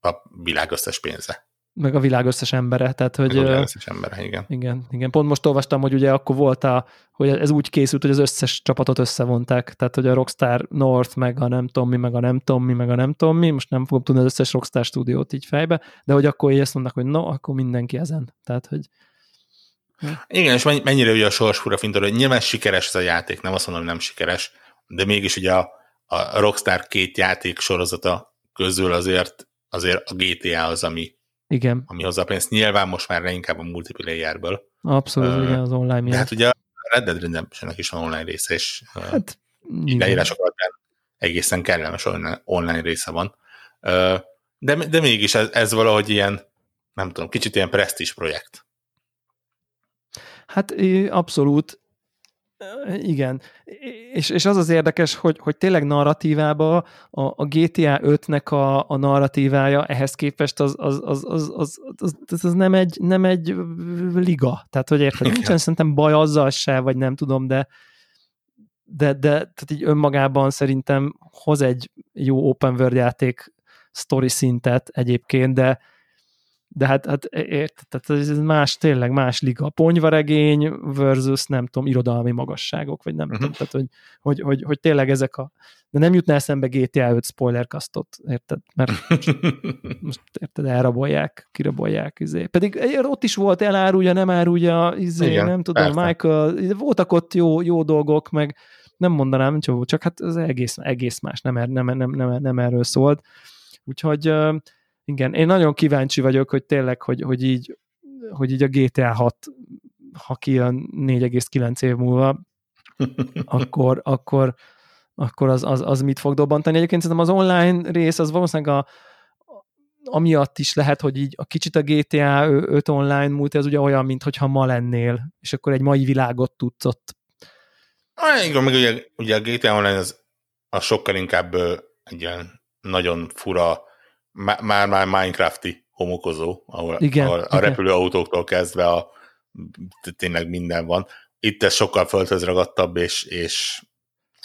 a világ összes pénze. Meg a világ összes embere, tehát hogy... Meg a világ összes embere, igen. Igen, igen. Pont most olvastam, hogy ugye akkor volt a, hogy ez úgy készült, hogy az összes csapatot összevonták, tehát hogy a Rockstar North, meg a nem tudom mi, meg a nem tudom mi, meg a nem tudom mi, most nem fogom tudni az összes Rockstar stúdiót így fejbe, de hogy akkor így azt mondnak, hogy no, akkor mindenki ezen. Tehát, hogy Igen, és mennyi- mennyire ugye a sorsfura fintor, hogy nyilván sikeres ez a játék, nem azt mondom, hogy nem sikeres, de mégis ugye a, a Rockstar két játék sorozata közül azért, azért a GTA az, ami, igen, ami hozza a pénzt. Nyilván most már inkább a multiplayerből. abszolút, Ö, igen, az online De miatt. hát ugye a Red Dead redemption is van online része, és hát, Hát, leírások alapján egészen kellemes online, része van. Ö, De, de mégis ez, ez valahogy ilyen, nem tudom, kicsit ilyen presztis projekt. Hát abszolút, igen. És, és az az érdekes, hogy, hogy tényleg narratívába a, a GTA 5-nek a, a narratívája ehhez képest az, az, az, az, az, az, az, az nem, egy, nem egy liga. Tehát, hogy érted, Igen. nincsen szerintem baj azzal se, vagy nem tudom, de de, de tehát így önmagában szerintem hoz egy jó open world játék story szintet egyébként, de de hát, hát érted, tehát ez más, tényleg más liga. Ponyvaregény versus, nem tudom, irodalmi magasságok, vagy nem Mhm. uh-huh. tudom, tehát hogy, hogy, hogy, hogy, tényleg ezek a... De nem jutná eszembe GTA 5 spoilerkasztot, érted? Mert *laughs* most érted, elrabolják, kirabolják, izé. Pedig ott is volt elárulja, nem árulja, izé, Igen, nem tudom, persze. Michael, voltak ott jó, jó dolgok, meg nem mondanám, csak, csak hát ez egész, egész más, nem, er, nem, nem, nem, nem erről szólt. Úgyhogy igen, én nagyon kíváncsi vagyok, hogy tényleg, hogy, hogy így hogy így a GTA 6 ha kijön 4,9 év múlva, *laughs* akkor, akkor, akkor az, az, az mit fog dobbantani. Egyébként szerintem az online rész az valószínűleg a, amiatt is lehet, hogy így a kicsit a GTA 5 online múlt, ez ugye olyan, mintha ma lennél, és akkor egy mai világot tudsz ott. Ah, igen, meg ugye, ugye a GTA Online az, az sokkal inkább egy ilyen nagyon fura, má- már-már Minecrafti homokozó, ahol, Igen, ahol a igen. repülőautóktól kezdve a, tényleg minden van. Itt ez sokkal földhöz ragadtabb, és, és,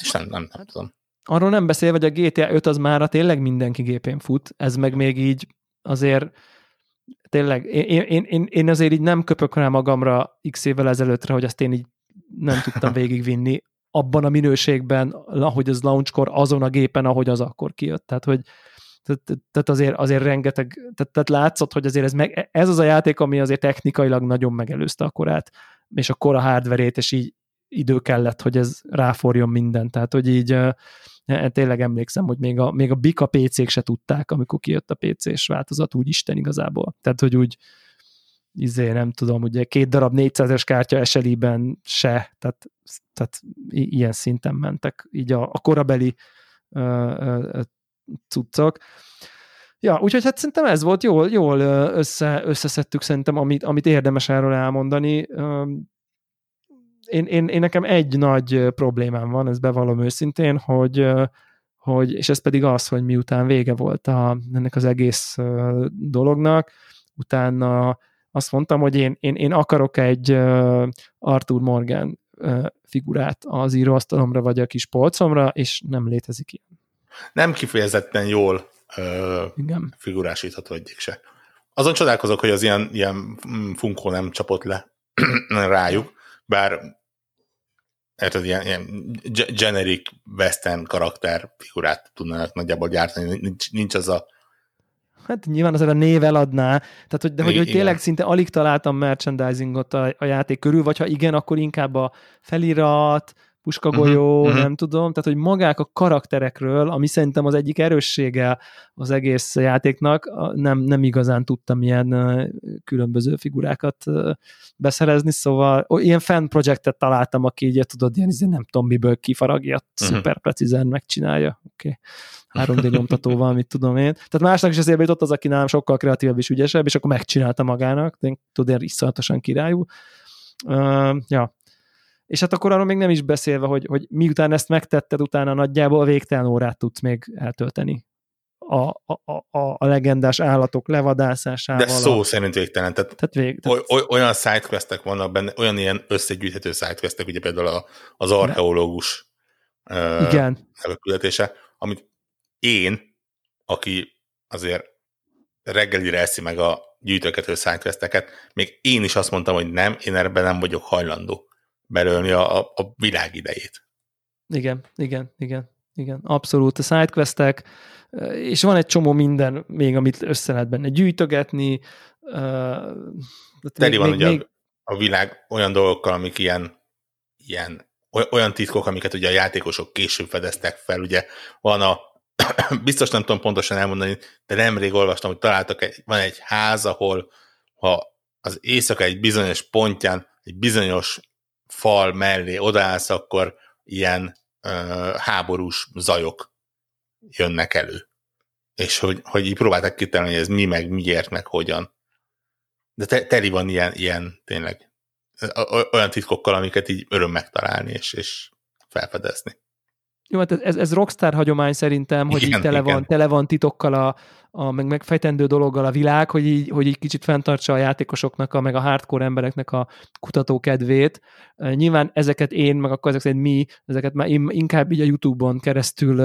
és nem, nem, nem tudom. Arról nem beszél, hogy a GTA 5 az már tényleg mindenki gépén fut, ez meg még így azért tényleg, én, én, én, én azért így nem köpök rá magamra x évvel ezelőttre, hogy azt én így nem tudtam *laughs* végigvinni abban a minőségben, ahogy az launchkor, azon a gépen, ahogy az akkor kijött. Tehát, hogy tehát, azért, azért rengeteg, tehát, tehát látszott, hogy azért ez, meg, ez az a játék, ami azért technikailag nagyon megelőzte a korát, és a kora hardverét, és így idő kellett, hogy ez ráforjon minden. Tehát, hogy így eh, tényleg emlékszem, hogy még a, még a Bika PC-k se tudták, amikor kijött a PC-s változat, úgy Isten igazából. Tehát, hogy úgy izé, nem tudom, ugye két darab 400-es kártya SLI-ben se, tehát, tehát ilyen szinten mentek így a, a korabeli cuccok. Ja, úgyhogy hát szerintem ez volt, jól, jól össze, összeszedtük szerintem, amit, amit érdemes erről elmondani. Én, én, én nekem egy nagy problémám van, ez bevallom őszintén, hogy, hogy, és ez pedig az, hogy miután vége volt a, ennek az egész dolognak, utána azt mondtam, hogy én, én, én akarok egy Arthur Morgan figurát az íróasztalomra vagy a kis polcomra, és nem létezik ilyen. Nem kifejezetten jól uh, Igen. figurásítható egyik se. Azon csodálkozok, hogy az ilyen, ilyen mm, funkó nem csapott le *clears throat* rájuk, bár ez ilyen, ilyen generic western karakter figurát tudnának nagyjából gyártani, nincs, nincs az a Hát nyilván azért a név eladná, tehát hogy, de hogy, hogy tényleg szinte alig találtam merchandisingot a, a játék körül, vagy ha igen, akkor inkább a felirat, puskagolyó, uh-huh, nem tudom, tehát hogy magák a karakterekről, ami szerintem az egyik erőssége az egész játéknak, nem, nem igazán tudtam ilyen különböző figurákat beszerezni, szóval ilyen fan projektet találtam, aki így tudod, ilyen izé nem tudom miből kifaragja, uh-huh. szuper precízen megcsinálja, oké. Okay. 3D *laughs* nyomtatóval, mit tudom én. Tehát másnak is azért jutott az, aki nálam sokkal kreatívabb és ügyesebb, és akkor megcsinálta magának, tudod, ilyen iszonyatosan királyú. Uh, ja, és hát akkor arról még nem is beszélve, hogy, hogy miután ezt megtetted, utána nagyjából végtelen órát tudsz még eltölteni a, a, a, a legendás állatok levadászásával. De szó a... szerint végtelen. Tehát, tehát, vég, tehát... Oly, olyan sidequestek vannak benne, olyan ilyen összegyűjthető sidequestek, ugye például a, az archeológus Igen. amit én, aki azért reggelire eszi meg a gyűjtögető sidequesteket, még én is azt mondtam, hogy nem, én ebben nem vagyok hajlandó belőni a, a világ idejét. Igen, igen, igen, igen, abszolút. A sidequestek, és van egy csomó minden még, amit össze lehet benne gyűjtögetni. Teli van még, ugye még... a világ olyan dolgokkal, amik ilyen, ilyen olyan titkok, amiket ugye a játékosok később fedeztek fel, ugye van a *coughs* biztos nem tudom pontosan elmondani, de nemrég olvastam, hogy találtak, egy, van egy ház, ahol ha az éjszaka egy bizonyos pontján egy bizonyos fal mellé odaállsz, akkor ilyen ö, háborús zajok jönnek elő. És hogy, hogy így próbálták kitalálni, hogy ez mi, meg miért, meg hogyan. De te, teli van ilyen, ilyen tényleg olyan titkokkal, amiket így öröm megtalálni és, és felfedezni. Jó, hát ez, ez rockstar hagyomány szerintem, hogy igen, így tele, igen. van, tele van titokkal a, a meg megfejtendő dologgal a világ, hogy így, hogy így kicsit fenntartsa a játékosoknak, a, meg a hardcore embereknek a kutatókedvét. Nyilván ezeket én, meg akkor ezek szerint mi, ezeket már inkább így a YouTube-on keresztül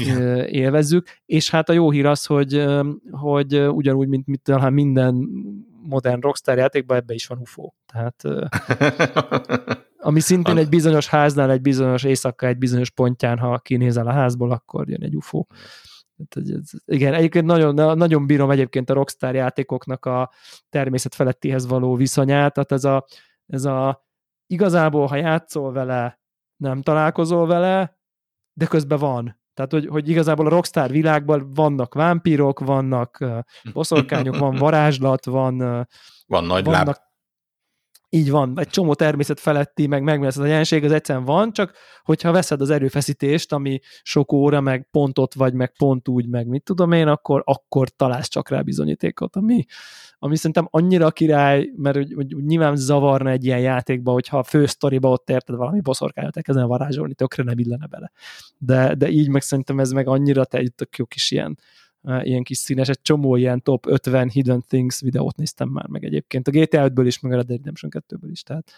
Igen. élvezzük, és hát a jó hír az, hogy, hogy ugyanúgy, mint, mint talán minden modern rockstar játékban ebbe is van UFO. Tehát *laughs* ami szintén egy bizonyos háznál, egy bizonyos éjszaka, egy bizonyos pontján, ha kinézel a házból, akkor jön egy UFO. Igen, egyébként nagyon, nagyon bírom egyébként a Rockstar játékoknak a természet felettihez való viszonyát, tehát ez a, ez a igazából, ha játszol vele, nem találkozol vele, de közben van. Tehát, hogy, hogy igazából a Rockstar világban vannak vámpírok, vannak boszorkányok, van varázslat, van, van nagy vannak, láb. Így van, egy csomó természet feletti, meg megmérdez a jelenség, az egyszerűen van, csak hogyha veszed az erőfeszítést, ami sok óra, meg pontot vagy, meg pont úgy, meg mit tudom én, akkor, akkor találsz csak rá bizonyítékot, ami, ami szerintem annyira király, mert hogy, hogy nyilván zavarna egy ilyen játékba, hogyha a fő sztoriba ott érted valami boszorkányot elkezdenem varázsolni, tökre nem illene bele. De, de így meg szerintem ez meg annyira te egy tök jó kis ilyen ilyen kis színes, egy csomó ilyen top 50 hidden things videót néztem már meg egyébként. A GTA 5-ből is, meg a Red Dead Redemption 2-ből is, tehát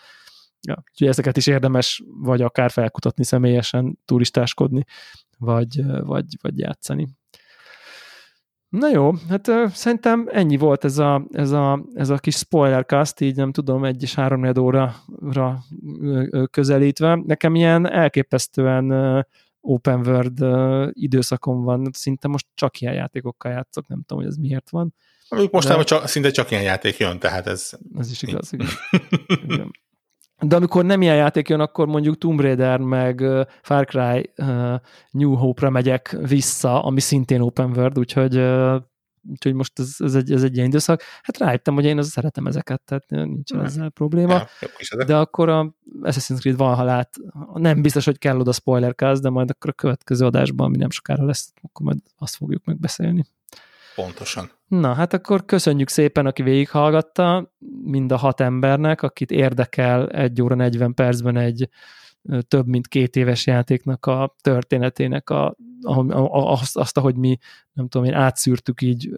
ja, úgyhogy ezeket is érdemes vagy akár felkutatni személyesen, turistáskodni, vagy, vagy, vagy játszani. Na jó, hát szerintem ennyi volt ez a, ez a, ez a kis spoilercast, így nem tudom, egy és három óra közelítve. Nekem ilyen elképesztően uh, open world uh, időszakom van, szinte most csak ilyen játékokkal játszok, nem tudom, hogy ez miért van. Most de... csak, szinte csak ilyen játék jön, tehát ez... Ez is igaz, igen. igen. De amikor nem ilyen játék jön, akkor mondjuk Tomb Raider meg Far Cry uh, New Hope-ra megyek vissza, ami szintén open world, úgyhogy uh, úgyhogy most ez, ez, egy, ez egy ilyen időszak. Hát rájöttem, hogy én az szeretem ezeket, tehát nincs hmm. ezzel probléma. Ja, de akkor a Assassin's Creed Valhallát nem biztos, hogy kell oda spoilercast, de majd akkor a következő adásban, ami nem sokára lesz, akkor majd azt fogjuk megbeszélni. Pontosan. Na, hát akkor köszönjük szépen, aki végighallgatta, mind a hat embernek, akit érdekel egy óra 40 percben egy több mint két éves játéknak a történetének a azt, azt, ahogy mi, nem tudom én, átszűrtük így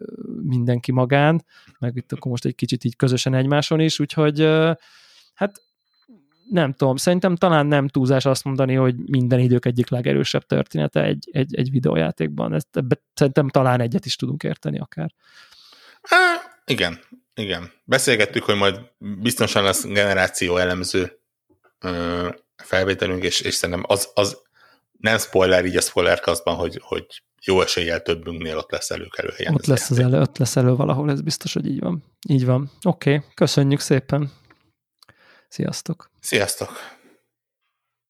mindenki magán, meg itt akkor most egy kicsit így közösen egymáson is, úgyhogy hát nem tudom, szerintem talán nem túlzás azt mondani, hogy minden idők egyik legerősebb története egy, egy, egy videójátékban. Ezt, szerintem talán egyet is tudunk érteni akár. Há, igen, igen. Beszélgettük, hogy majd biztosan lesz generáció elemző felvételünk, és, és szerintem az, az nem spoiler így a spoilerkasztban, hogy, hogy jó eséllyel többünknél ott lesz előkelő helyen. Ott lesz, az elő, ott lesz elő valahol, ez biztos, hogy így van. Így van. Oké, okay. köszönjük szépen. Sziasztok! Sziasztok!